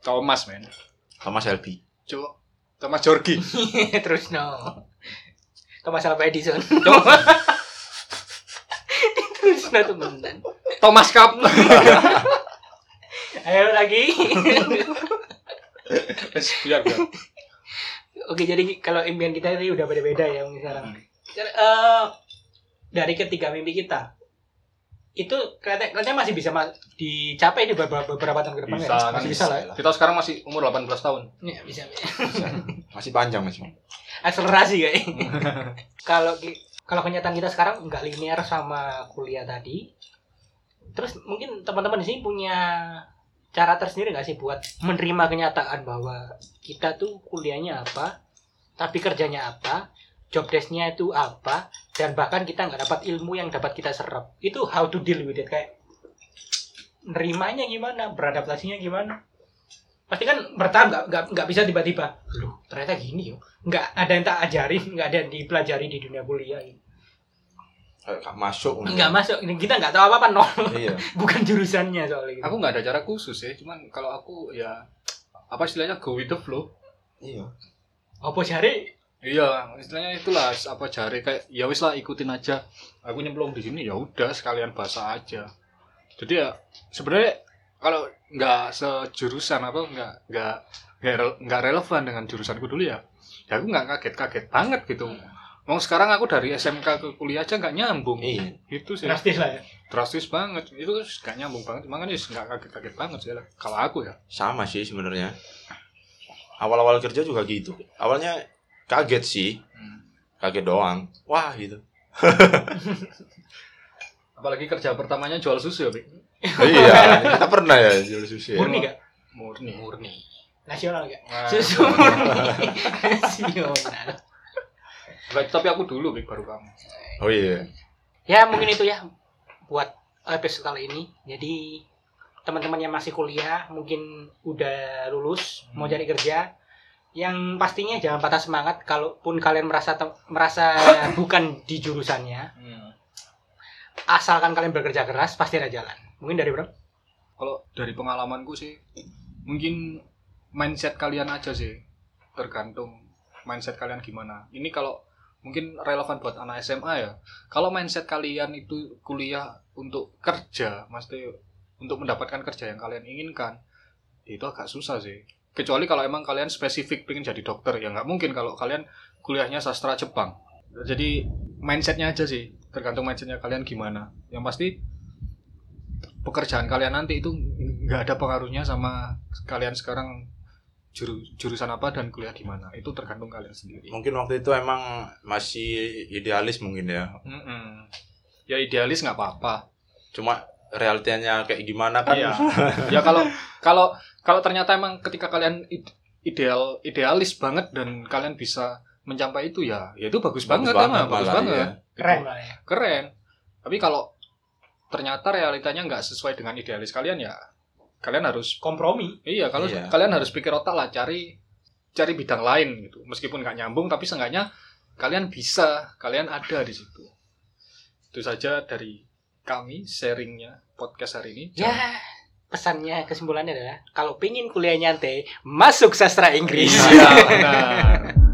B: Thomas men
C: Sama Selby.
B: coba Thomas Jorgi
A: Terus no. Thomas Alva Edison. Terus no temenan.
B: Thomas Cup
A: Ayo lagi.
B: Wes, biar biar.
A: Oke, jadi kalau impian kita ini udah beda-beda ya mungkin sekarang. Jadi, eh, dari ketiga mimpi kita itu kelihatannya, kelihatannya masih bisa ma- dicapai di beberapa, beberapa tahun ke depan
B: Bisa,
A: ya?
B: kan
A: masih bisa lah ya.
B: Kita sekarang masih umur 18 tahun.
A: Iya, bisa.
C: Masih panjang masih.
A: Akselerasi kayak. kalau kalau kenyataan kita sekarang nggak linear sama kuliah tadi. Terus mungkin teman-teman di sini punya cara tersendiri nggak sih buat menerima kenyataan bahwa kita tuh kuliahnya apa, tapi kerjanya apa, job desk-nya itu apa, dan bahkan kita nggak dapat ilmu yang dapat kita serap. Itu how to deal with it kayak nerimanya gimana, beradaptasinya gimana. Pasti kan bertahap nggak nggak bisa tiba-tiba. Loh, ternyata gini yo. Nggak ada yang tak ajarin, nggak ada yang dipelajari di dunia kuliah.
C: Kayak nggak masuk.
A: Nggak masuk, kita nggak tahu apa-apa nol.
C: Iya.
A: Bukan jurusannya soalnya gitu.
B: Aku nggak ada cara khusus ya, cuman kalau aku ya apa istilahnya go with the flow.
C: Iya.
A: Apa cari?
B: Iya, istilahnya itulah apa jari kayak ya wis lah ikutin aja. Aku nyemplung di sini ya udah sekalian bahasa aja. Jadi ya sebenarnya kalau nggak sejurusan apa nggak nggak nggak relevan dengan jurusanku dulu ya. Ya aku nggak kaget-kaget banget gitu. Mau sekarang aku dari SMK ke kuliah aja nggak nyambung.
C: Iya.
B: Itu sih
A: Drastis lah ya.
B: drastis banget. Itu nggak nyambung banget. Makanya nggak kaget-kaget banget sih lah. Kalau aku ya.
C: Sama sih sebenarnya. Awal-awal kerja juga gitu. Awalnya kaget sih. Kaget doang. Wah gitu.
B: Apalagi kerja pertamanya jual susu ya, Bik?
C: iya, kita pernah ya jual susu ya.
A: Murni gak?
B: Murni.
A: Murni. Nasional gak?
B: Nah,
A: Susu murni. Nasional.
B: Baik, tapi aku dulu, Bik, baru kamu.
C: Oh iya.
A: Ya mungkin itu ya buat episode kali ini. Jadi teman-teman yang masih kuliah mungkin udah lulus mau cari kerja yang pastinya jangan patah semangat kalaupun kalian merasa merasa bukan di jurusannya asalkan kalian bekerja keras pasti ada jalan mungkin dari bro
B: Kalau dari pengalamanku sih, mungkin mindset kalian aja sih. Tergantung mindset kalian gimana. Ini kalau mungkin relevan buat anak SMA ya. Kalau mindset kalian itu kuliah untuk kerja, mesti untuk mendapatkan kerja yang kalian inginkan, itu agak susah sih. Kecuali kalau emang kalian spesifik pengen jadi dokter, ya nggak mungkin kalau kalian kuliahnya sastra Jepang. Jadi mindsetnya aja sih, tergantung mindsetnya kalian gimana. Yang pasti pekerjaan kalian nanti itu nggak ada pengaruhnya sama kalian sekarang juru, jurusan apa dan kuliah di mana. Itu tergantung kalian sendiri.
C: Mungkin waktu itu emang masih idealis mungkin ya.
B: Mm-mm. Ya idealis nggak apa-apa.
C: Cuma realitanya kayak gimana kan?
B: Iya. ya kalau kalau kalau ternyata emang ketika kalian id- ideal idealis banget dan kalian bisa mencapai itu ya, ya itu bagus, banget, emang bagus
C: malah,
B: banget.
C: iya.
A: keren ya
B: Keren. Tapi kalau ternyata realitanya nggak sesuai dengan idealis kalian ya, kalian harus
A: kompromi
B: Iya, kalau
C: Iya.
B: kalian harus pikir otak lah cari cari bidang lain gitu. Meskipun nggak nyambung tapi seenggaknya kalian bisa, kalian ada di situ. Itu saja dari kami sharingnya podcast hari ini.
A: ya pesannya kesimpulannya adalah kalau pengen kuliah nyantai masuk sastra Inggris
B: Iya, benar.